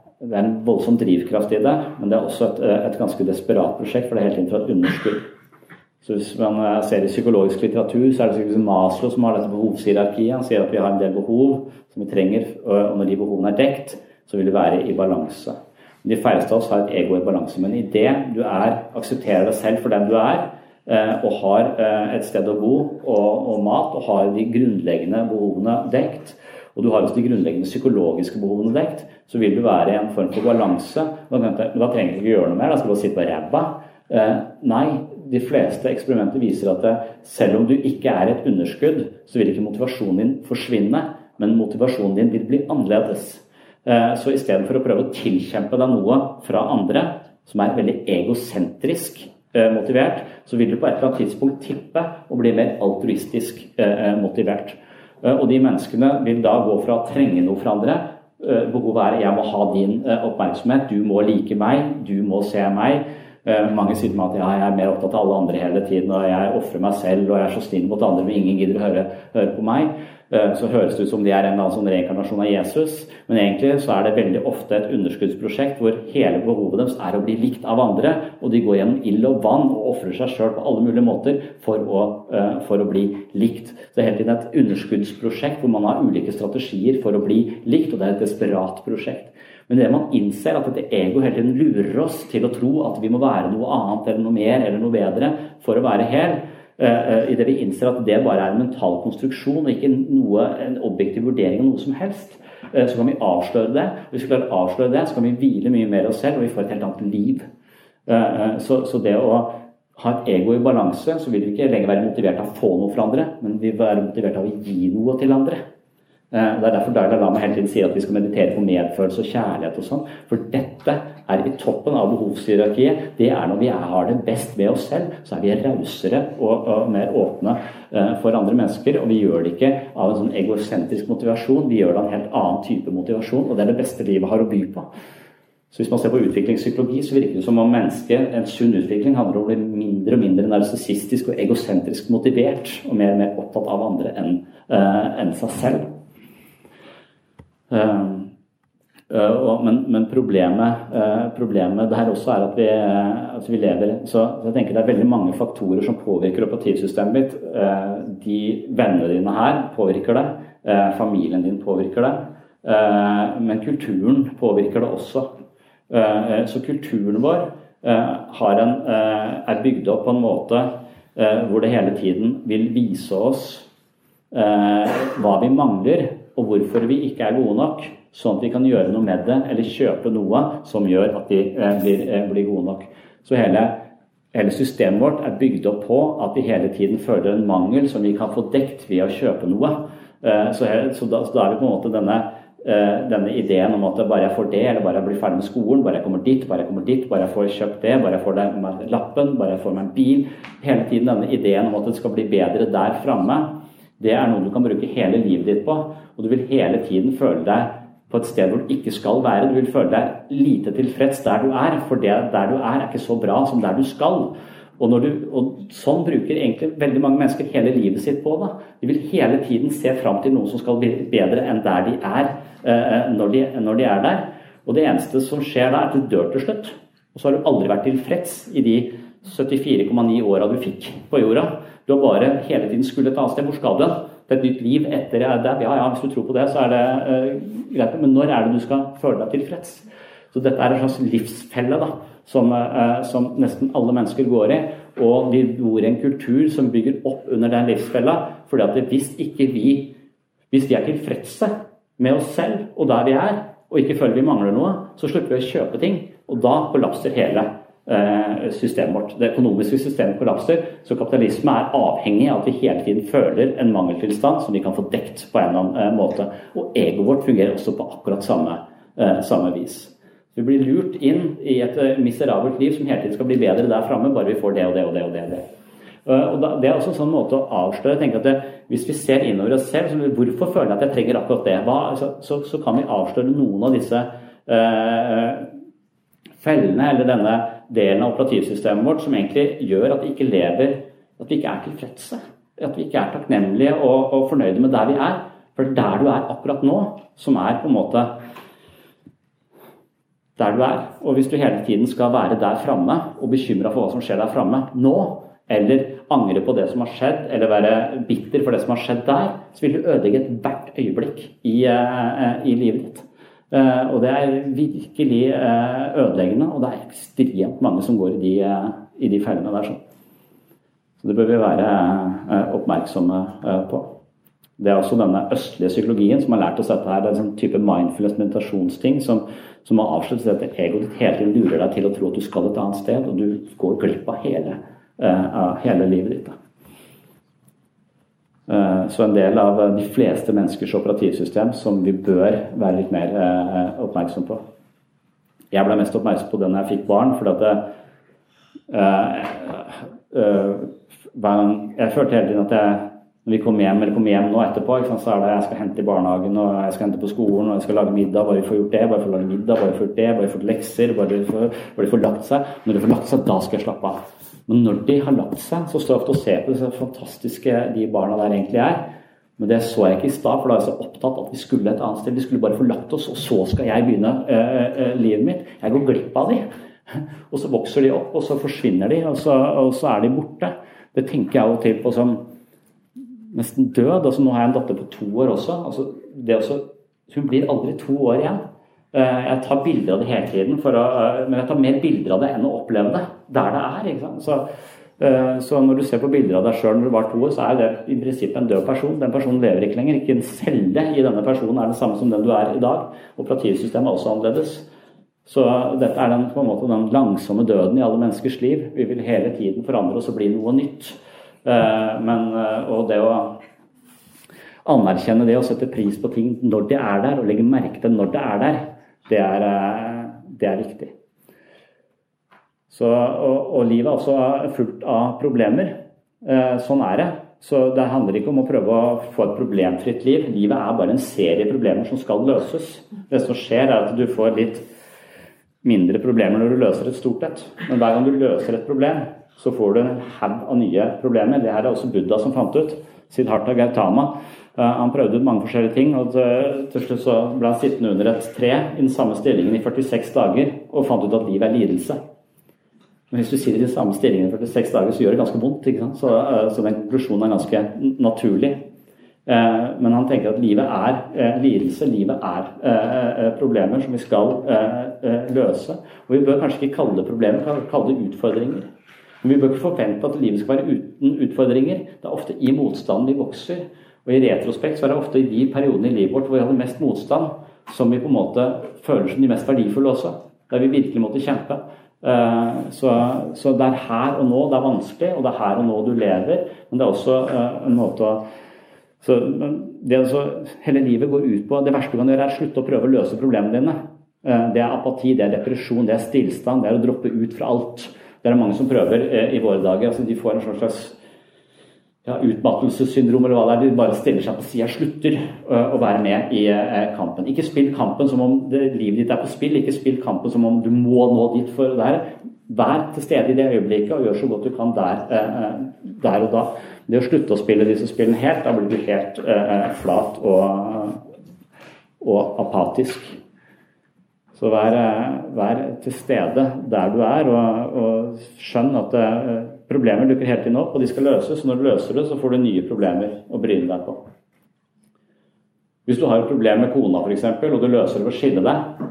det er en voldsom drivkraft i det, men det er også et, eh, et ganske desperat prosjekt, for det er helt inn fra et underskudd. Så Hvis man eh, ser i psykologisk litteratur, så er det sikkert Maslow som har dette behovshierarkiet. Han sier at vi har en del behov som vi trenger, og når de behovene er dekt, så vil det være i balanse. De færreste av oss har et ego i balanse, men idet du er, aksepterer deg selv for den du er, eh, og har et sted å bo og, og mat, og har de grunnleggende behovene dekt, og du har også de grunnleggende psykologiske behovene dekt, så vil du være i en form for balanse. Da trenger du ikke gjøre noe mer, da skal du bare sitte på ræva. Eh, nei, de fleste eksperimenter viser at det, selv om du ikke er et underskudd, så vil ikke motivasjonen din forsvinne, men motivasjonen din vil bli annerledes. Eh, så istedenfor å prøve å tilkjempe deg noe fra andre, som er veldig egosentrisk eh, motivert, så vil du på et eller annet tidspunkt tippe og bli mer altruistisk motivert. Og de menneskene vil da gå fra å trenge noe fra andre. Behovet er jeg må ha din oppmerksomhet, du må like meg, du må se meg. Mange sier meg at ja, jeg er mer opptatt av alle andre hele tiden, og jeg ofrer meg selv og jeg er så snill mot andre, men ingen gidder å høre, høre på meg. Eh, så høres det ut som de er en eller annen sånn reinkarnasjon av Jesus. Men egentlig så er det veldig ofte et underskuddsprosjekt hvor hele behovet deres er å bli likt av andre. Og de går gjennom ild og vann og ofrer seg sjøl på alle mulige måter for å, eh, for å, bli likt. Så det er hele tiden et underskuddsprosjekt hvor man har ulike strategier for å bli likt, og det er et desperat prosjekt. Men det man innser at dette ego hele tiden lurer oss til å tro at vi må være noe annet eller noe mer eller noe bedre for å være hel, Eh, eh, idet vi innser at det bare er en mental konstruksjon og ikke noe, en objektiv vurdering av noe som helst, eh, så kan vi avsløre det. Hvis vi klarer å avsløre det, så kan vi hvile mye mer oss selv, og vi får et helt annet liv. Så, så det å ha et ego i balanse, så vil vi ikke lenger være motivert av å få noe fra andre, men vi vil være motivert av å gi noe til andre. Eh, det er derfor Dalai Lama hele tiden sier at vi skal meditere på medfølelse og kjærlighet og sånn. For dette er i toppen av behovshierarkiet. Det er når vi har det best med oss selv, så er vi rausere og, og, mer åpne uh, for andre mennesker. Og vi gjør det ikke av en sånn egosentrisk motivasjon, vi gjør det av en helt annen type motivasjon. Og det er det beste livet har å by på. Så Hvis man ser på utviklingspsykologi, så virker det som om mennesket, en sunn utvikling handler om å bli mindre og mindre narsissistisk og egosentrisk motivert, og mer og mer opptatt av andre enn enn seg selv. Ehm, eh, men, men problemet, eh, problemet der også er at vi, at vi lever så, jeg tenker Det er veldig mange faktorer som påvirker operativsystemet ditt. Eh, de vennene dine her påvirker det. Familien din påvirker det. Men kulturen påvirker det også. Så kulturen vår en, er bygd opp på en måte hvor det hele tiden vil vise oss hva vi mangler og hvorfor vi ikke er gode nok, sånn at vi kan gjøre noe med det eller kjøpe noe som gjør at de eh, blir, eh, blir, gode nok. Så hele, hele, systemet vårt er bygd opp på at vi hele tiden føler en mangel som vi kan få dekt ved å kjøpe noe. Eh, så, så, da, så da, er det på en måte denne, denne ideen om at bare jeg får det, eller bare jeg blir ferdig med skolen, bare jeg kommer dit, bare jeg kommer dit, bare jeg får kjøpt det, bare jeg får den lappen, bare jeg får meg en bil Hele tiden denne ideen om at det skal bli bedre der framme det er noe du kan bruke hele livet ditt på. Og du vil hele tiden føle deg på et sted hvor du ikke skal være. Du vil føle deg lite tilfreds der du er, for det der du er, er ikke så bra som der du skal. Og, du, og Sånn bruker egentlig veldig mange mennesker hele livet sitt på. Da. De vil hele tiden se fram til noe som skal bli bedre enn der de er eh, når, de, når de er der. Og det eneste som skjer da, er at du dør til slutt. Og så har du aldri vært tilfreds i de 74,9 åra du fikk på jorda. Du har bare hele tiden skulle et annet sted. Hvor skal du hen? Er et nytt liv etter det. Ja, ja, hvis du tror på det, så er det uh, greit. Men når er det du skal føle deg tilfreds? Så dette er en slags livsfelle da, som, uh, som nesten alle mennesker går i. Og vi bor i en kultur som bygger opp under den livsfella. fordi at hvis ikke vi hvis vi er tilfredse med oss selv og der vi er, og ikke føler vi mangler noe, så slipper vi å kjøpe ting. Og da kollapser hele systemet vårt. Det økonomiske systemet kollapser. Så kapitalisme er avhengig av at vi hele tiden føler en mangeltilstand som vi kan få dekt på en eller annen eh, måte. Og egoet vårt fungerer også på akkurat samme, eh, samme vis. Vi blir lurt inn i et miserabelt liv som hele tiden skal bli bedre der framme, bare vi får det og det og det. og det. Og det. Er også en sånn måte å avsløre. tenke at det, Hvis vi ser innover oss selv, hvorfor føler jeg at jeg trenger akkurat det? Hva, så, så, så, kan vi avsløre noen av disse uh, fellene, eller denne delen av operativsystemet vårt som egentlig gjør at vi ikke lever At vi ikke er tilfredse. At vi ikke er takknemlige og, og fornøyde med der vi er. For det er der du er akkurat nå, som er på en måte der du er. Og hvis du hele tiden skal være der framme og bekymra for hva som skjer der framme nå, eller angre på det som har skjedd, eller være bitter for det som har skjedd der, så vil du ødelegge ethvert øyeblikk i, uh, i livet ditt. Eh, og det er virkelig eh, ødeleggende, og det er ekstremt mange som går i de, eh, i de fellene der. Så det bør vi være oppmerksomme på. Det er også denne østlige psykologien som har lært oss dette her. Det er en sånn type mindfulness meditasjonsting som, som har avsluttet dette egoet ditt hele tiden lurer deg til å tro at du skal et annet sted, og du går glipp av hele, uh, hele livet ditt. Da. Eh, så en del av de fleste menneskers operativsystem som vi bør være litt mer eh, oppmerksom på. Jeg ble mest oppmerksom på det når jeg fikk barn, fordi at eh, jeg følte hele tiden at jeg når vi kommer hjem eller kom hjem nå etterpå, så er det jeg skal hente i barnehagen og jeg skal hente på skolen og jeg skal lage middag. Bare vi får gjort det, bare vi får lage middag, bare vi får gjort det, bare vi får lekser, bare de får, får lagt seg. Når de får lagt seg, da skal jeg slappe av. Men når de har lagt seg, så står jeg ofte og ser på så fantastiske de barna der egentlig er. Men det så jeg ikke i stad, for da er jeg så opptatt at vi skulle et annet sted. Vi skulle bare få lagt oss, og så skal jeg begynne uh, uh, livet mitt. Jeg går glipp av de. Og så vokser de opp, og så forsvinner de, og så, og så er de borte. Det tenker jeg av og til på som nesten død. Altså, nå har jeg en datter på to år også. Altså, også hun blir aldri to år igjen. Jeg tar bilder av det hele tiden, å, men jeg tar mer bilder av det enn å oppleve det der det er. ikke sant? Så, eh, så når du ser på bilder av deg sjøl når du var to år, så er det i prinsippet en død person. Den personen lever ikke lenger. Ikke en celle i denne personen er det samme som den du er i dag. Operativsystemet er også annerledes. Så dette er den, på en måte, den langsomme døden i alle menneskers liv. Vi vil hele tiden forandre oss og bli noe nytt. Eh, men, eh, og det å anerkjenne det og sette pris på ting når det er der, og legge merke til når det er der, det er, eh, det er viktig. Så, og, og, livet er også fullt av problemer. Sånn er det. Så det handler ikke om å prøve å få et problemfritt liv. Livet er bare en serie problemer som skal løses. Det som skjer, er at du får litt mindre problemer når du løser et stort et. Men hver gang du løser et problem, så får du en haug av nye problemer. Det her er også Buddha som fant ut. Siddhartha Gautama. Uh, han prøvde ut mange forskjellige ting, og til slutt så ble han sittende under et tre i den samme stillingen i 46 dager og fant ut at livet er lidelse. Men hvis du sitter i de samme stillingene i 46 dager, så gjør det ganske vondt. Så, uh, så, den konklusjonen er ganske naturlig. Uh, men han tenker at livet er lidelse, livet er problemer som vi skal løse. Og vi bør kanskje ikke kalle det problemer, vi kan kalle det utfordringer. Men vi bør ikke forvente at livet skal være uten utfordringer. Det er ofte i motstanden vi vokser. Og i retrospekt så er det ofte i de periodene i livet vårt hvor vi hadde mest motstand, som vi på en måte føler som de mest verdifulle også. Der vi virkelig måtte kjempe. Eh, så, så, det er her og nå det er vanskelig, og det er her og nå du lever. Men det er også eh, en måte å så det altså, Hele livet går ut på Det verste du kan gjøre, er å slutte å prøve å løse problemene dine. Eh, det er apati, det er depresjon, det er stillstand, det er å droppe ut fra alt. Det er mange som prøver i våre dager. altså De får en slags ja, utmattelsessyndrom eller hva det er. De bare stiller seg på sida, slutter å være med i eh, kampen. Ikke spill kampen som om livet ditt er på spill. Ikke spill kampen som om du må nå dit for det her. Vær til stede i det øyeblikket og gjør så godt du kan der, eh, der og da. Det å slutte å spille disse spillene helt, da blir du helt flat og, og apatisk. Så vær, vær, til stede der du er, og, og skjønn at problemer dukker hele tiden opp, og de skal løses. Når du løser det, så får du nye problemer å bryne deg på. Hvis du har et problem med kona f.eks., og du løser det ved å skille deg,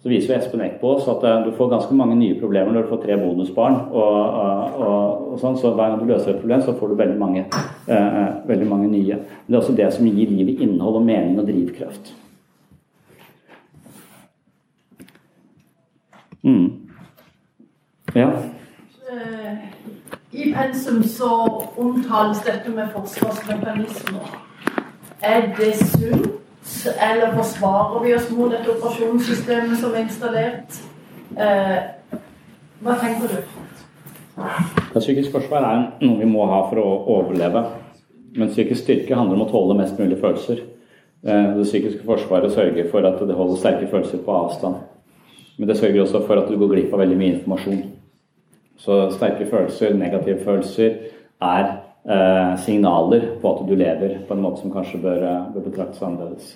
så viser Espen Eck på oss at uh, du får ganske mange nye problemer når du får tre bonusbarn. Og, og, og sånn, så hver gang du løser et problem, så får du veldig mange, eh, veldig mange nye. Men det er også det som gir livet innhold og mening og drivkraft. Mm. Ja. I pensum så omtales dette med forsvarsmekanismer. Er det sunt, eller forsvarer vi oss mot dette operasjonssystemet som er installert? Eh, hva tenker du? Psykisk forsvar er noe vi må ha for å overleve. Men psykisk styrke handler om å tåle mest mulig følelser. Eh, det psykiske forsvaret sørger for at det holder sterke følelser på avstand. Men det sørger også for at du går glipp av veldig mye informasjon. Så sterke følelser, negative følelser, er eh, signaler på at du lever på en måte som kanskje bør, eh, bør betraktes annerledes.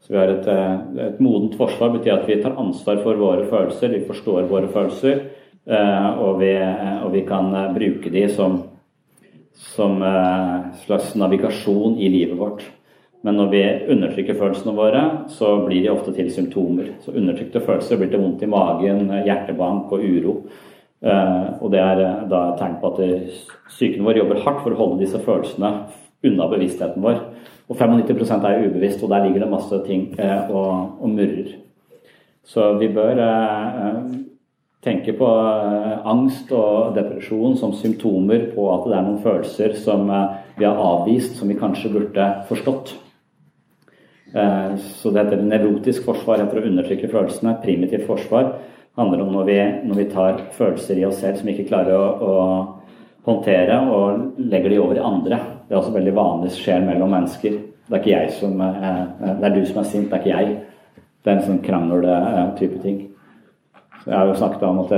Så vi har et, eh, et, modent forsvar betyr at vi tar ansvar for våre følelser, vi forstår våre følelser, eh, og, vi, eh, og, vi, kan bruke de som, som eh, slags navigasjon i livet vårt. Men når vi undertrykker følelsene våre, så blir de ofte til symptomer. Så undertrykte følelser blir til vondt i magen, hjertebank og uro. Eh, og det er eh, da et tegn på at psyken vår jobber hardt for å holde disse følelsene unna bevisstheten vår. Og 95% er ubevisst, og der ligger det masse ting eh, og, og murrer. Så vi bør tenke på angst og depresjon som symptomer på at det er noen følelser som vi har avvist, som vi kanskje burde forstått. Så det heter nevrotisk forsvar etter å undertrykke følelsene. Primitivt forsvar handler om når vi, når vi, tar følelser i oss selv som vi ikke klarer å, å håndtere, og legger de over i andre. Det er også veldig vanlig skjer mellom mennesker. Det er ikke jeg som eh, Det er du som er sint, det er ikke jeg. Det er en sånn krangel-type ting. Så jeg har jo snakket om at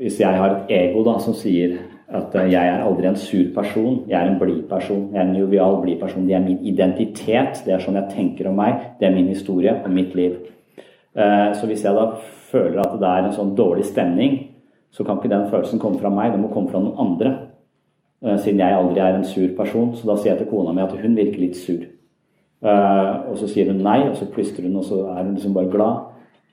hvis jeg har et ego da, som sier at jeg er aldri en sur person, jeg er en blid person, jeg er en jovial, blid person. Det er min identitet, det er sånn jeg tenker om meg, det er min historie og mitt liv. Så hvis jeg da føler at det er en sånn dårlig stemning, så kan ikke den følelsen komme fra meg, den må komme fra noen andre. Eh, siden jeg aldri er en sur person. Så da sier jeg til kona mi at hun virker litt sur. Eh, og så sier hun nei, og så plystrer hun, og så er hun liksom bare glad.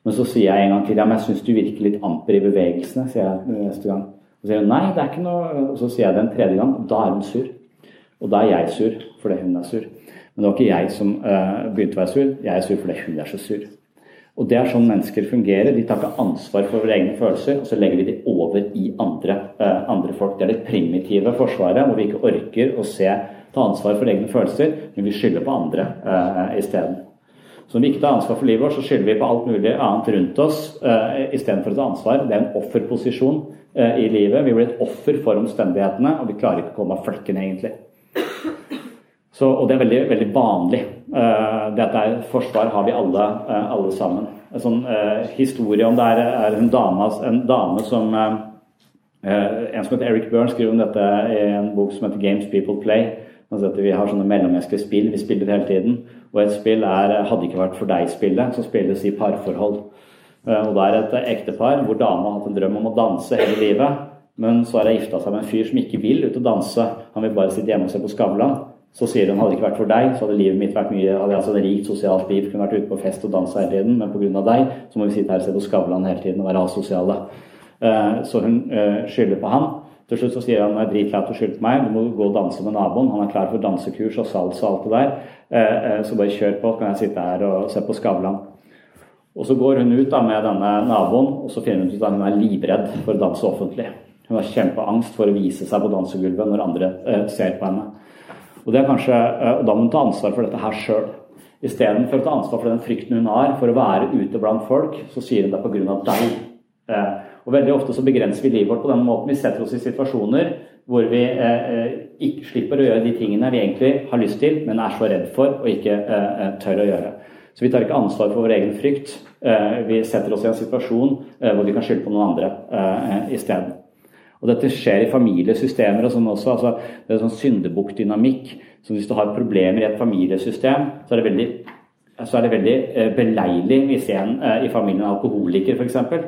Men så sier jeg en gang til ja, men jeg syns du virker litt amper i bevegelsene. sier jeg neste gang. Og så sier hun nei, det er ikke noe Og så sier jeg det en tredje gang, da er hun sur. Og da er jeg sur fordi hun er sur. Men det var ikke jeg som uh, begynte å være sur, jeg er sur fordi hun er så sur. Og Det er sånn mennesker fungerer. De tar ikke ansvar for våre egne følelser, og så legger de det over i andre, eh, andre folk. Det er det primitive forsvaret, hvor vi ikke orker å se, ta ansvar for egne følelser, men vi skylder på andre eh, isteden. Så når vi ikke tar ansvar for livet vårt, så skylder vi på alt mulig annet rundt oss eh, istedenfor å ta ansvar. Det er en offerposisjon eh, i livet. Vi blir et offer for omstendighetene, og vi klarer ikke å komme av flekken, egentlig. Så, og det er veldig, veldig vanlig. Uh, det er forsvar har vi alle, uh, alle sammen. En sånn uh, historie om det er, er en, dame, en, dame, som En som heter Eric Byrne skriver om dette i en bok som heter 'Games People Play'. Altså vi har sånne mellommenneskelige spill vi spiller hele tiden. Og et spill er 'Hadde ikke vært for deg'-spillet, som spilles i parforhold. Og det er et ektepar hvor dama har hatt en drøm om å danse hele livet. Men så har hun gifta seg med en fyr som ikke vil ut og danse. Han vil bare sitte hjemme og se på Skavlan. Så sier hun hadde det ikke vært for deg, så hadde livet mitt vært mye hadde jeg et rikt sosialt liv. Kunne vært ute på fest og danse hele tiden, men pga. deg så må vi sitte her og se på Skavlan hele tiden og være asosiale. Eh, så hun eh, skylder på han. Til slutt så sier han er dritlei at du skylder på meg, du må gå og danse med naboen. Han er klar for dansekurs og salsa og alt det der. Eh, så bare kjør på, så kan jeg sitte her og se på Skavlan. Og så går hun ut da med denne naboen, og så finner hun ut at hun er livredd for å danse offentlig. Hun har kjempeangst for å vise seg på dansegulvet når andre ser på henne. Og, kanskje, eh, Da må hun ta ansvar for dette her sjøl. Istedenfor å ta ansvar for den frykten hun har for å være ute blant folk, så sier hun det pga. deg. Eh, og Veldig ofte så begrenser vi livet vårt på den måten. Vi setter oss i situasjoner hvor vi eh, ikke slipper å gjøre de tingene vi egentlig har lyst til, men er så redd for og ikke tør å gjøre. Så vi tar ikke ansvar for vår egen frykt. Vi setter oss i en situasjon hvor vi kan skylde på noen andre isteden. Og dette skjer i familiesystemer og sånn også. altså Det er sånn syndebukkdynamikk. Så hvis du har problemer i et familiesystem, så er det veldig, er det veldig eh, beleilig hvis en eh, i familien er alkoholiker, f.eks. For, eksempel.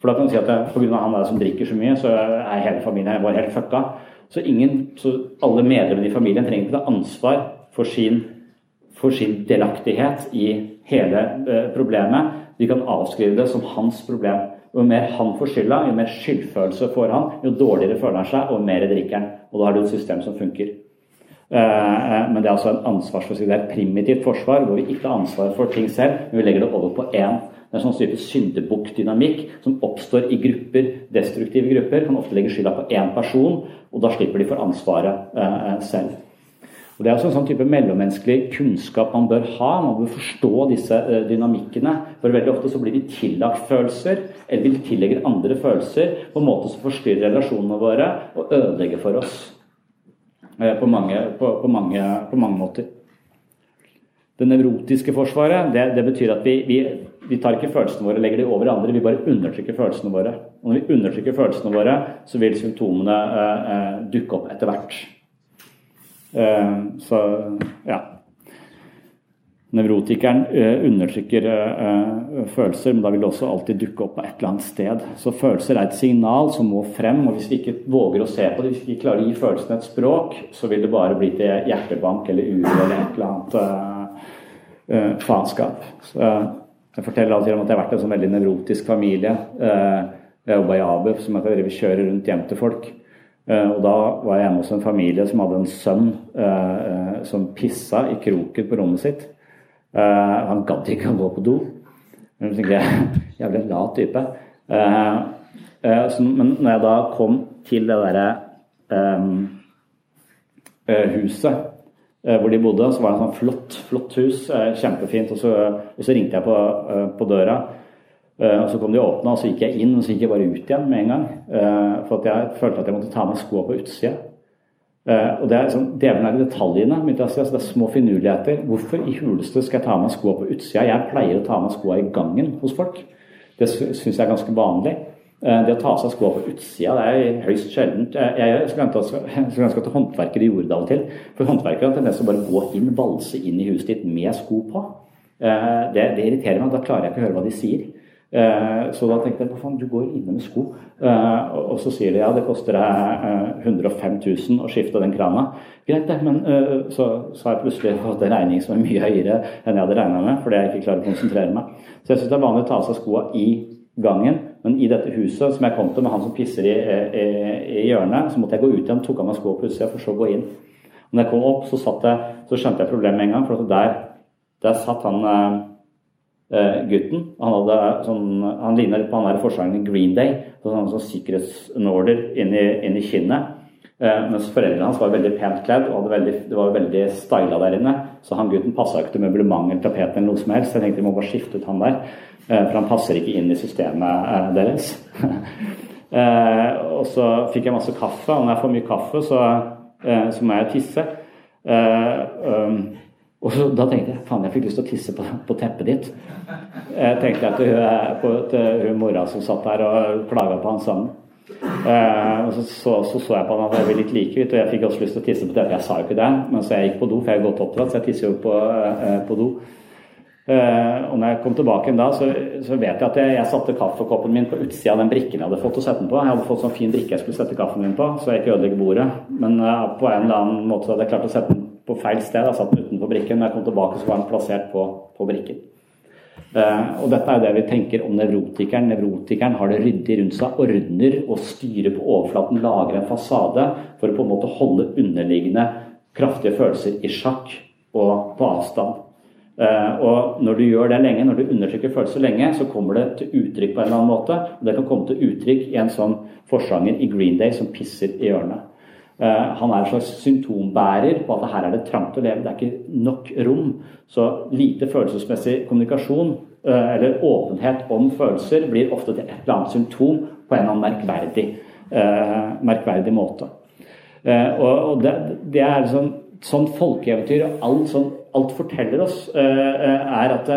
for da kan du si at pga. han der som drikker så mye, så er hele familien vår helt fucka. Så, ingen, så alle medlemmene i familien trenger ikke ta ansvar for sin, for sin delaktighet i hele eh, problemet. De kan avskrive det som hans problem. Jo mer han får skylda, jo mer skyldfølelse får han, jo dårligere føler han seg, og mer drikker han. Og da har du et system som funker. Eh, eh, men det er altså en ansvarsforsikring. Det er et primitivt forsvar hvor vi ikke har ansvar for ting selv, men vi legger det over på én. Det er en sånn type syndebukkdynamikk som oppstår i grupper, destruktive grupper. Kan ofte legge skylda på én person, og da slipper de for ansvaret eh, selv. Og Det er også en sånn type mellommenneskelig kunnskap man bør ha. Man bør forstå disse dynamikkene. For veldig ofte så blir vi tillagt følelser, eller vi tillegger andre følelser på en måte som forstyrrer relasjonene våre og ødelegger for oss uh, på, mange, på, på, mange, på, mange, måter. Det nevrotiske forsvaret det, det betyr at vi, vi, vi, tar ikke følelsene våre og legger de over andre, vi bare undertrykker følelsene våre. Og når vi undertrykker følelsene våre, så vil symptomene eh, dukke opp etter hvert. Eh, så ja. Nevrotikeren eh, undertrykker eh, følelser, men da vil det også alltid dukke opp på et eller annet sted. Så følelser er et signal som må frem, og hvis vi ikke våger å se på det, hvis vi ikke klarer å gi følelsene et språk, så vil det bare bli til hjertebank eller uro eller et eller annet uh, faenskap. jeg forteller alltid om at jeg har vært en sånn veldig nevrotisk familie. Jeg jobba i ABU, som jeg kjører rundt hjem til folk. Eh, og Da var jeg hjemme hos en familie som hadde en sønn eh, eh, som pissa i kroken på rommet sitt. Han gadd ikke å gå på do. Men jeg tenkte, Jævlig lat type. men når jeg da kom til det derre huset hvor de bodde, så var det et sånn flott, flott hus. kjempefint. Og så, og så ringte jeg på, på døra. Eh, og Så kom de og åpna, og så gikk jeg inn og så gikk jeg bare ut igjen med en gang. Eh, for at jeg følte at jeg måtte ta av meg skoa på utsida. Uh, og Det er sånn, djevelen er i detaljene. Altså, det er små finurligheter. Hvorfor i huleste skal jeg ta av meg skoa på utsida? Jeg pleier å ta av meg skoa i gangen hos folk. Det syns jeg er ganske vanlig. Uh, det å ta av seg skoa på utsida det er høyst sjeldent. Jeg, jeg skulle ønske at håndverkere gjorde det av og til. For håndverkere har tendens til å bare gå inn, valse inn i huset ditt med sko på. Det, det irriterer meg. Da klarer jeg ikke å høre hva de sier. Eh, så da tenkte jeg hva faen, du går inne med sko. Eh, og så sier de ja, det koster deg 105 000 å skifte den krana. Greit, det, men eh, så, har jeg plutselig fått en regning som er mye høyere enn jeg hadde regna med, fordi jeg ikke klarer å konsentrere meg. Så jeg syns det er vanlig å ta av seg skoa i gangen, men i dette huset som jeg kom til med han som pisser i, i, i hjørnet, så måtte jeg gå ut igjen, tok av meg skoa plutselig, for så å gå inn. Og når jeg kom opp, så, jeg, så skjønte jeg problemet med en gang, for der, der satt han gutten. Han, hadde, sånn, han ligna litt på han der forsangeren i Green Day. Sånn, sånn sikkerhetsnåler inn i, inn i kinnet. Eh, mens foreldrene hans var veldig pent kledd og veldig, det var veldig styla der inne. Så han gutten passa ikke til møblement eller tapet eller noe som helst. Jeg tenkte vi må bare skifte ut han der, eh, for han passer ikke inn i systemet deres. og så fikk jeg masse kaffe, og når jeg får mye kaffe, så, så må jeg tisse. Um, og så, Da tenkte jeg faen, jeg fikk lyst til å tisse på, på teppet ditt. Jeg tenkte at til hun mora som satt der og klaga på hans sang. Eh, og så, så, så, så jeg på han at vi litt like, og jeg fikk også lyst til å tisse på teppet. Jeg sa jo ikke det, men så jeg gikk på do, for jeg er godt oppdratt, så jeg tisser jo på, eh, på do. Eh, og når jeg kom tilbake da, så, så, vet jeg at jeg, jeg, satte kaffekoppen min på utsida av den brikken jeg hadde fått å sette den på. Jeg hadde fått sånn fin brikke jeg skulle sette kaffen min på, så jeg ikke ødelegger bordet. Men uh, på en eller annen måte hadde jeg klart å sette den på feil sted. Jeg satt den utenfor brikken. Når jeg kom tilbake, så var den plassert på, på brikken. Uh, og dette er det vi tenker om nevrotikeren. Nevrotikeren har det ryddig rundt seg, ordner og styrer på overflaten, lager en fasade for å på en måte holde underliggende kraftige følelser i sjakk og på avstand. Uh, og når du gjør det lenge, når du undertrykker følelser lenge, så kommer det til uttrykk på en eller annen måte. Og det kan komme til uttrykk i en sånn forsanger i Green Day som pisser i hjørnet. Eh, han er en slags symptombærer på at her er det trangt å leve. Det er ikke nok rom. Så lite følelsesmessig kommunikasjon eh, eller åpenhet om følelser blir ofte til et eller annet symptom på en eller annen merkverdig, eh, merkverdig måte. Og det, det er sånn, sånn folkeeventyr og alt sånn alt forteller oss, er at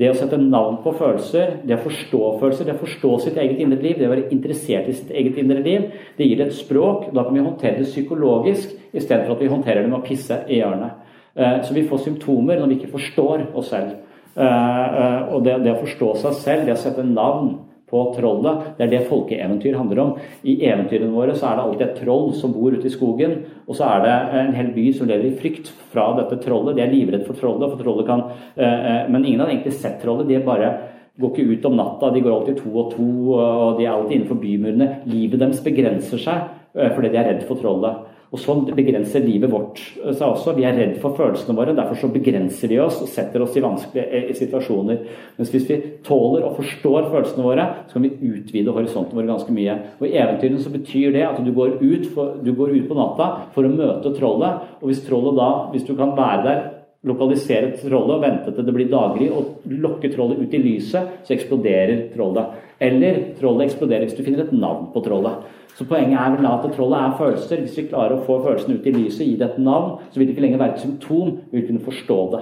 det å sette navn på følelser, det å forstå følelser, det å forstå sitt eget indre liv, det å være interessert i sitt eget indre liv, det gir et språk. Da kan vi håndtere det psykologisk istedenfor at vi håndterer det med å pisse i hjørnet. Eh, så vi får symptomer når vi ikke forstår oss selv. Eh, eh, og det, å forstå seg selv, det å sette navn på trollet. Det er det folkeeventyr handler om. I eventyrene våre så er det alltid et troll som bor ute i skogen, og så er det en hel by som lever i frykt fra dette trollet. De er livredd for trollet, for trollet kan eh, eh, Men ingen har egentlig sett trollet. De bare går ikke ut om natta, de går alltid to og to, og de er alltid innenfor bymurene. Livet deres begrenser seg eh, fordi de er redd for trollet. Og Sånn begrenser livet vårt seg også. Vi er redd for følelsene våre, derfor så begrenser de oss og setter oss i vanskelige eh, situasjoner. Mens hvis vi tåler og forstår følelsene våre, så kan vi utvide horisonten vår ganske mye. Og I eventyrene så betyr det at du går, for, du går ut på natta for å møte trollet. Og hvis trollet da, hvis du kan være der lokalisere trollet og vente til det blir daggry og lokke trollet ut i lyset, så eksploderer trollet. Eller trollet eksploderer hvis du finner et navn på trollet. Så Poenget er vel at trollet er følelser. Hvis vi klarer å få følelsene ut i lyset, gi det et navn, så vil det ikke lenger være et symptom. Vi vil kunne forstå det.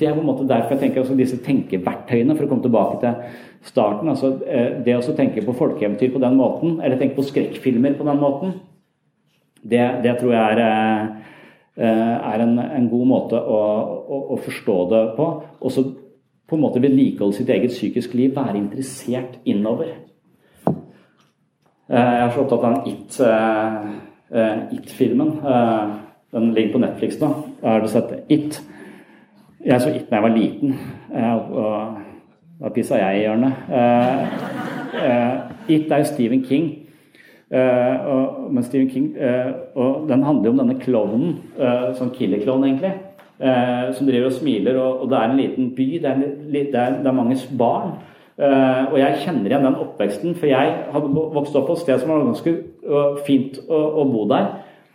Det er på en måte derfor jeg tenker altså disse tenkeverktøyene, for å komme tilbake til starten. altså eh, Det å tenke på folkeeventyr på den måten, eller tenke på skrekkfilmer på den måten, det, det tror jeg er, eh, er en, en, god måte å, å, å, forstå det på. Og så på en måte vedlikeholde sitt eget psykisk liv, være interessert innover. Eh, jeg er så opptatt av den. It eh, den ligger på Netflix nå. Har du sett It? Jeg så It da jeg var liten. Og da pissa jeg i hjørnet. Eh, It er jo Stephen King. men Stephen King og Den handler jo om denne klovnen, sånn killer-klovn egentlig, som driver og smiler. Og, det er en liten by, det er, det er, det er mange barn. Uh, og jeg kjenner igjen den oppveksten, for jeg hadde vokst opp på et sted som var ganske uh, fint å, å, bo der.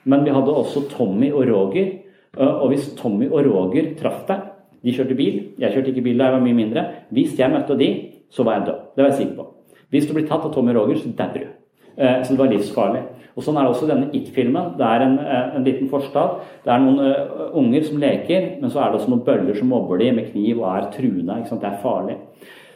Men vi hadde også Tommy og Roger. Uh, og hvis Tommy og Roger traff deg De kjørte bil, jeg kjørte ikke bil da jeg var mye mindre. Hvis jeg møtte de, så var jeg død. Det var jeg sikker på. Hvis du blir tatt av Tommy og Roger, så dauer du. Eh, så det var livsfarlig. Og Sånn er det også denne It-filmen. Det er en, eh, en, liten forstad. Det er noen uh, unger som leker, men så er det også noen bøller som mobber de med kniv og er truende. Det er farlig.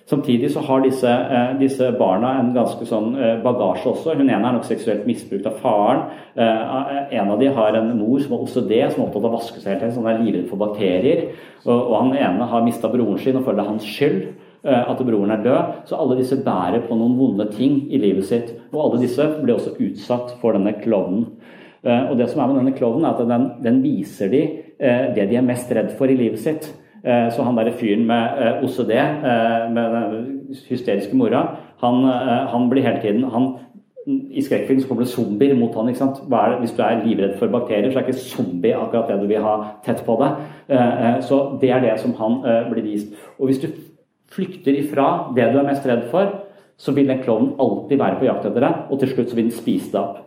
Samtidig så har disse, uh, disse, barna en ganske sånn uh, bagasje også. Hun ene er nok seksuelt misbrukt av faren. en av de har en mor som har OCD, som er opptatt av å vaske seg hele tiden, som er livredd for bakterier. Og, og han ene har mista broren sin og føler det er hans skyld. Eh, at broren er død. Så alle disse bærer på noen vonde ting i livet sitt. Og alle disse blir også utsatt for denne klovnen. Eh, og det som er med denne klovnen, er at den, den viser de eh, det de er mest redd for i livet sitt. Så han derre fyren med OCD, med den hysteriske mora, han, han blir hele tiden han, i skrekkfilm så kommer det zombier mot han, ikke sant? Hvis du er livredd for bakterier, så er ikke zombie akkurat det du vil ha tett på deg. Så det er det som han blir vist. Og hvis du flykter ifra det du er mest redd for, så vil den klovnen alltid være på jakt etter deg, og til slutt så vil den spise deg opp.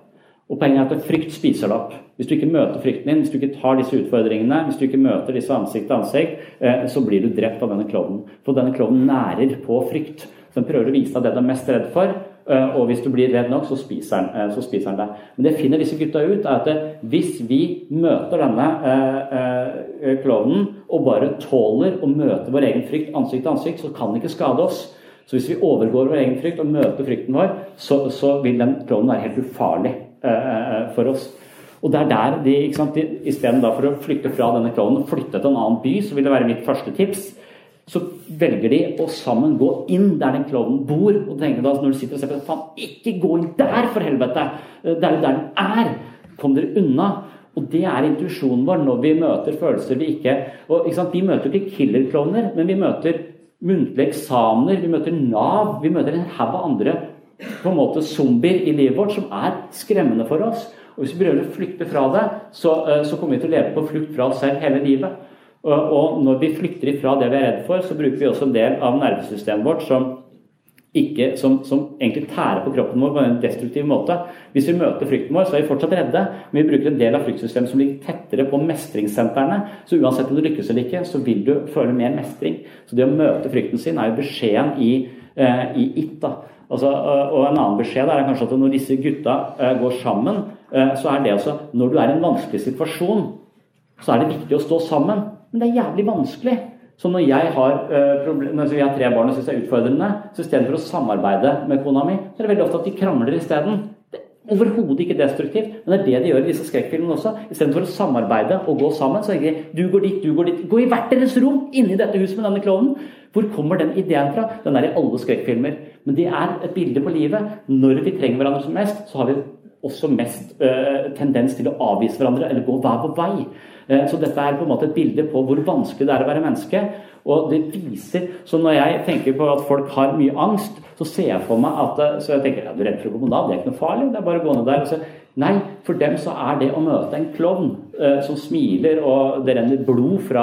Og Poenget er at frykt spiser det opp. Hvis du ikke møter frykten din, hvis du ikke tar disse utfordringene, hvis du ikke møter disse ansikt til ansikt, eh, så blir du drept av denne klovnen. For denne klovnen nærer på frykt. Så den prøver å vise deg det du er mest redd for, Eh, og hvis du blir redd nok, så spiser han, eh, så spiser den deg. Men det finner disse gutta ut, er at hvis vi møter denne klovnen og bare tåler å møte vår egen frykt ansikt til ansikt, så kan den ikke skade oss. Så hvis vi overgår vår egen frykt og møter frykten vår, så, så vil den klovnen være helt ufarlig for oss. Og det er der de, ikke sant, de, Istedenfor å flykte fra denne klovnen og flytte til en annen by, så vil det være mitt første tips så velger de å sammen gå inn der den klovnen bor. Og tenker da, når du sitter og ser på faen, ikke gå inn der, for helvete! Det er jo der den er! Kom dere unna! Og det er intuisjonen vår når vi møter følelser vi ikke og ikke sant, Vi møter ikke killer-klovner, men vi møter muntlige eksamener, vi møter Nav, vi møter en haug av andre på en måte zombier i livet vårt som er skremmende for oss. Og Hvis vi prøver å flykte fra det, så, eh, så kommer vi til å leve på flukt fra oss selv hele livet. Og når vi flykter ifra det vi er redd for, så bruker vi også en del av nervesystemet vårt som, ikke, som, som egentlig tærer på kroppen vår på en destruktiv måte. Hvis vi møter frykten vår, så er vi fortsatt redde, men vi bruker en del av fryktsystemet som ligger tettere på mestringssentrene. Så uansett om du lykkes eller ikke, så vil du føle mer mestring. Så det å møte frykten sin er jo beskjeden i, eh, i it. da. Altså, og en annen beskjed er kanskje at når disse gutta eh, går sammen, eh, så er det altså Når du er i en vanskelig situasjon, så er det viktig å stå sammen. Men det er jævlig vanskelig. Så når jeg har, når jeg har tre barn og syns det er utfordrende, så istedenfor å samarbeide med kona mi, så er det veldig ofte at de krangler isteden. Overhodet ikke destruktivt, men det er det de gjør i disse skrekkfilmene også. Istedenfor å samarbeide og gå sammen, så er det du går dit, du går dit. Gå i hvert deres rom inni dette huset med denne klovnen. Hvor kommer den ideen fra? Den er i alle skrekkfilmer. Men det er et bilde på livet. Når vi trenger hverandre som mest, så har vi også mest uh, tendens til å avvise hverandre eller gå hver vår vei. Uh, så dette er på en måte et bilde på hvor vanskelig det er å være menneske. Og det viser, så Når jeg tenker på at folk har mye angst, så ser jeg for meg at uh, så jeg tenker, ja, du er redd for å gå på Nav, det er ikke noe farlig. det er bare å gå ned der. og så Nei, for dem så er det å møte en klovn som smiler, og det renner blod fra,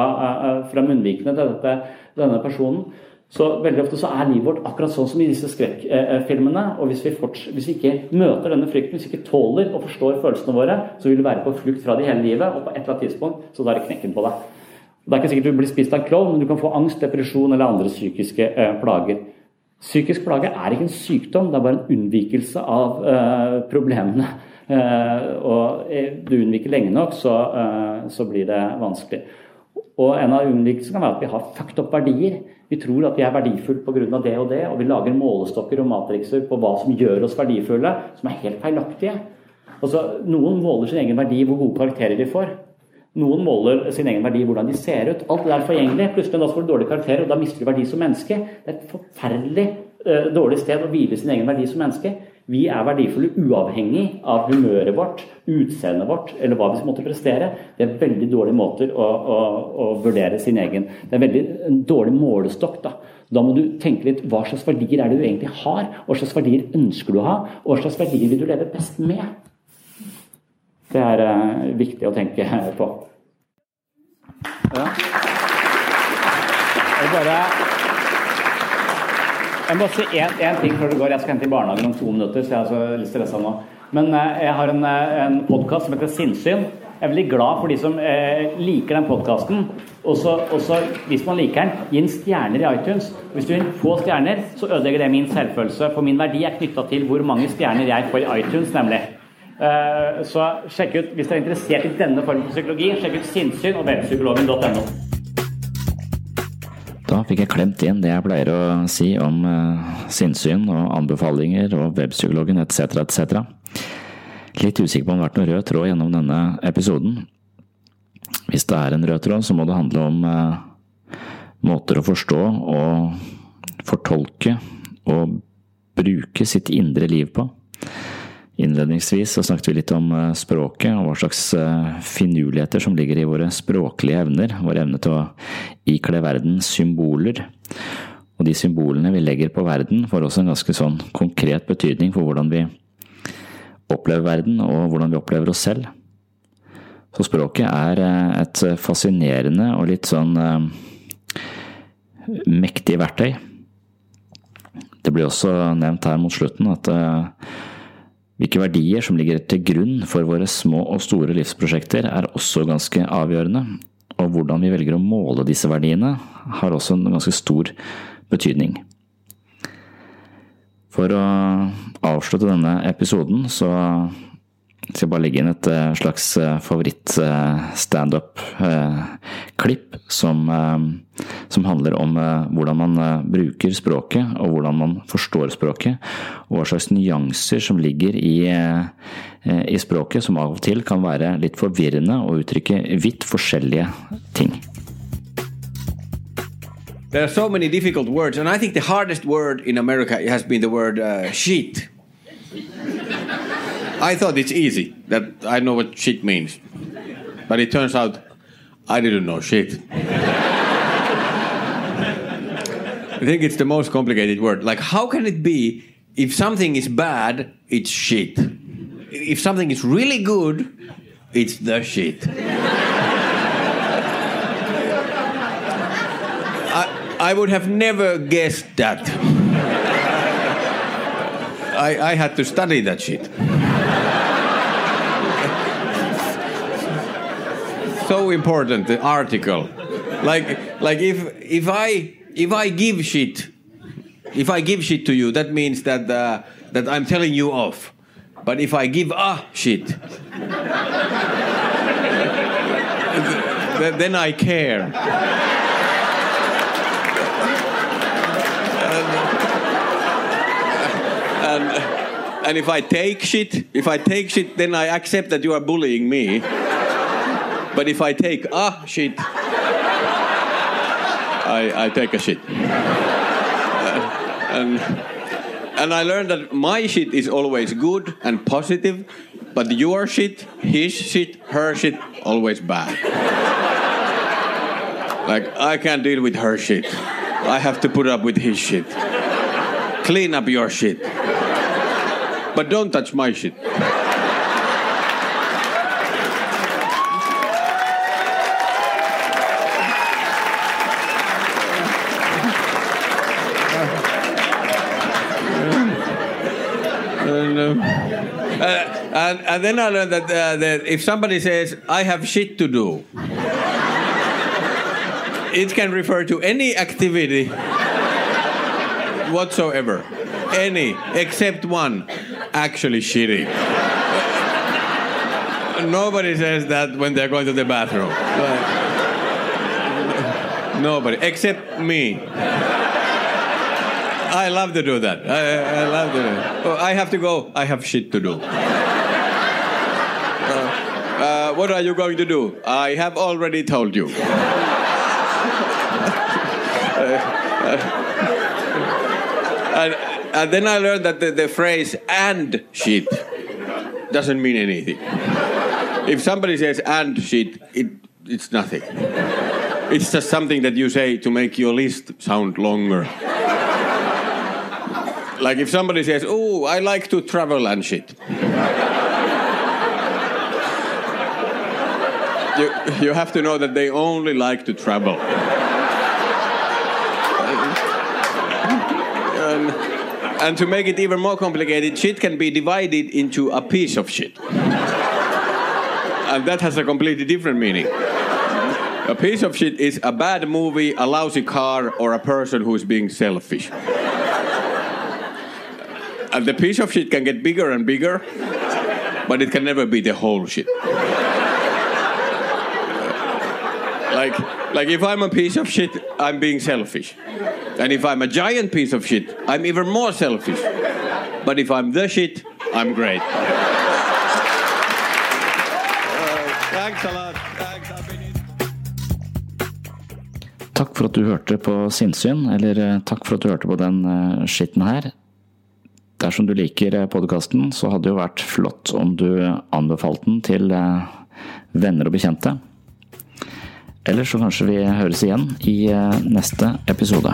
fra munnvikene til dette, denne personen, så veldig ofte så er livet vårt akkurat sånn som i disse skrekkfilmene. Og hvis vi, hvis vi, ikke møter denne frykten, hvis vi ikke tåler og forstår følelsene våre, så vil du være på flukt fra det hele livet, og på et eller annet tidspunkt så tar det knekken på deg. Det er ikke sikkert du blir spist av en klovn, men du kan få angst, depresjon eller andre psykiske eh, plager. Psykisk plage er ikke en sykdom, det er bare en unnvikelse av eh, problemene. Eh, og eh, du unnviker lenge nok, så, eh, så blir det vanskelig. Og en av unnvikelsene kan være at vi har fucked opp verdier. Vi tror at vi er verdifulle pga. det og det, og vi lager målestokker og matrikser på hva som gjør oss verdifulle, som er helt feilaktige. Altså, noen måler sin egen verdi hvor gode karakterer de får. Noen måler sin egen verdi hvordan de ser ut. Alt det er forgjengelig. Plutselig da får du dårlige karakterer, og da mister du verdi som menneske. Det er et forferdelig uh, dårlig sted å hvile sin egen verdi som menneske. Vi er verdifulle uavhengig av humøret vårt, utseendet vårt eller hva vi måtte prestere. Det er veldig dårlige måter å, å, å, vurdere sin egen Det er veldig en dårlig målestokk. Da. da må du tenke litt hva slags verdier er det du egentlig har? Hva slags verdier ønsker du å ha? Hva slags verdier vil du leve best med? Det er uh, viktig å tenke på. Ja. Jeg bare jeg må si én ting før du går. Jeg skal hente i barnehagen om to minutter. så jeg er så litt stressa nå. Men eh, jeg har en, eh, en podkast som heter Sinnsyn. Jeg er veldig glad for de som eh, liker den podkasten. Og så, hvis man liker den, gi den stjerner i iTunes. Hvis du gir få stjerner, så ødelegger det min selvfølelse. For min verdi er knytta til hvor mange stjerner jeg får i iTunes, nemlig. Eh, så sjekk ut, hvis du er interessert i denne formen for psykologi, sjekk ut sinnssyn og webpsykologen.no. Da fikk jeg klemt inn det jeg pleier å si om uh, sinnssyn og anbefalinger og webpsykologen etc., etc. Litt usikker på om det har vært noen rød tråd gjennom denne episoden. Hvis det er en rød tråd, så må det handle om eh, måter å forstå og fortolke og bruke sitt indre liv på. Innledningsvis så snakket vi litt om eh, språket og hva slags eh, finurligheter som ligger i våre språklige evner, vår evne til å ikle verden symboler. Og de symbolene vi legger på verden, får også en ganske sånn konkret betydning for hvordan vi opplever verden og hvordan vi opplever oss selv. Så språket er eh, et fascinerende og litt sånn mektig verktøy. Det blir også nevnt her mot slutten at hvilke verdier som ligger til grunn for våre små og store livsprosjekter, er også ganske avgjørende. Og hvordan vi velger å måle disse verdiene, har også en ganske stor betydning. For å avslutte denne episoden, så jeg skal bare legge inn et eh, slags eh, favoritt-standup-klipp eh, som, som, handler om hvordan man bruker språket, og hvordan man forstår språket, og hva slags nyanser som ligger i, i språket, som av og til kan være litt forvirrende og uttrykke vidt forskjellige ting. There are so many difficult words, and I think the hardest word in America has been the word uh, sheet. I thought it's easy that I know what shit means, but it turns out I didn't know shit. I think it's the most complicated word. Like, how can it be if something is bad, it's shit? If something is really good, it's the shit. I, I would have never guessed that. I, I had to study that shit. So important the article. Like like if if i if i give shit if i give shit to you that means that uh, that i'm telling you off. But if i give a shit then i care. And, and, and if i take shit if i take shit then i accept that you are bullying me but if I take a shit, I, I take a shit. and, and I learned that my shit is always good and positive, but your shit, his shit, her shit, always bad. like, I can't deal with her shit. I have to put up with his shit. Clean up your shit. But don't touch my shit. and, and then I learned that, uh, that if somebody says, I have shit to do, it can refer to any activity whatsoever. Any, except one, actually shitting. Nobody says that when they're going to the bathroom. Nobody, except me. I love to do that. I, I love to do. Oh, I have to go. I have shit to do. Uh, what are you going to do? I have already told you. and, and, then I learned that the, the phrase and shit doesn't mean anything. If somebody says and shit, it, it's nothing. It's just something that you say to make your list sound longer. like if somebody says, Oh, I like to travel and shit. You, you have to know that they only like to travel. and, and to make it even more complicated, shit can be divided into a piece of shit. and that has a completely different meaning. A piece of shit is a bad movie, a lousy car, or a person who is being selfish. and the piece of shit can get bigger and bigger, but it can never be the whole shit. Like, like if I'm a piece of shit, I'm being selfish. And if I'm a giant piece of shit, I'm even more selfish. But if I'm the shit, I'm great. thanks a lot. Thanks. I've been in- Takk for at du hørte på Sinnsyn, eller eh, takk for at du hørte på den eh, skitten her. Dersom du liker podkasten, så hadde det jo vært flott om du anbefalte den til eh, venner og bekjente. Eller så kanskje vi høres igjen i eh, neste episode.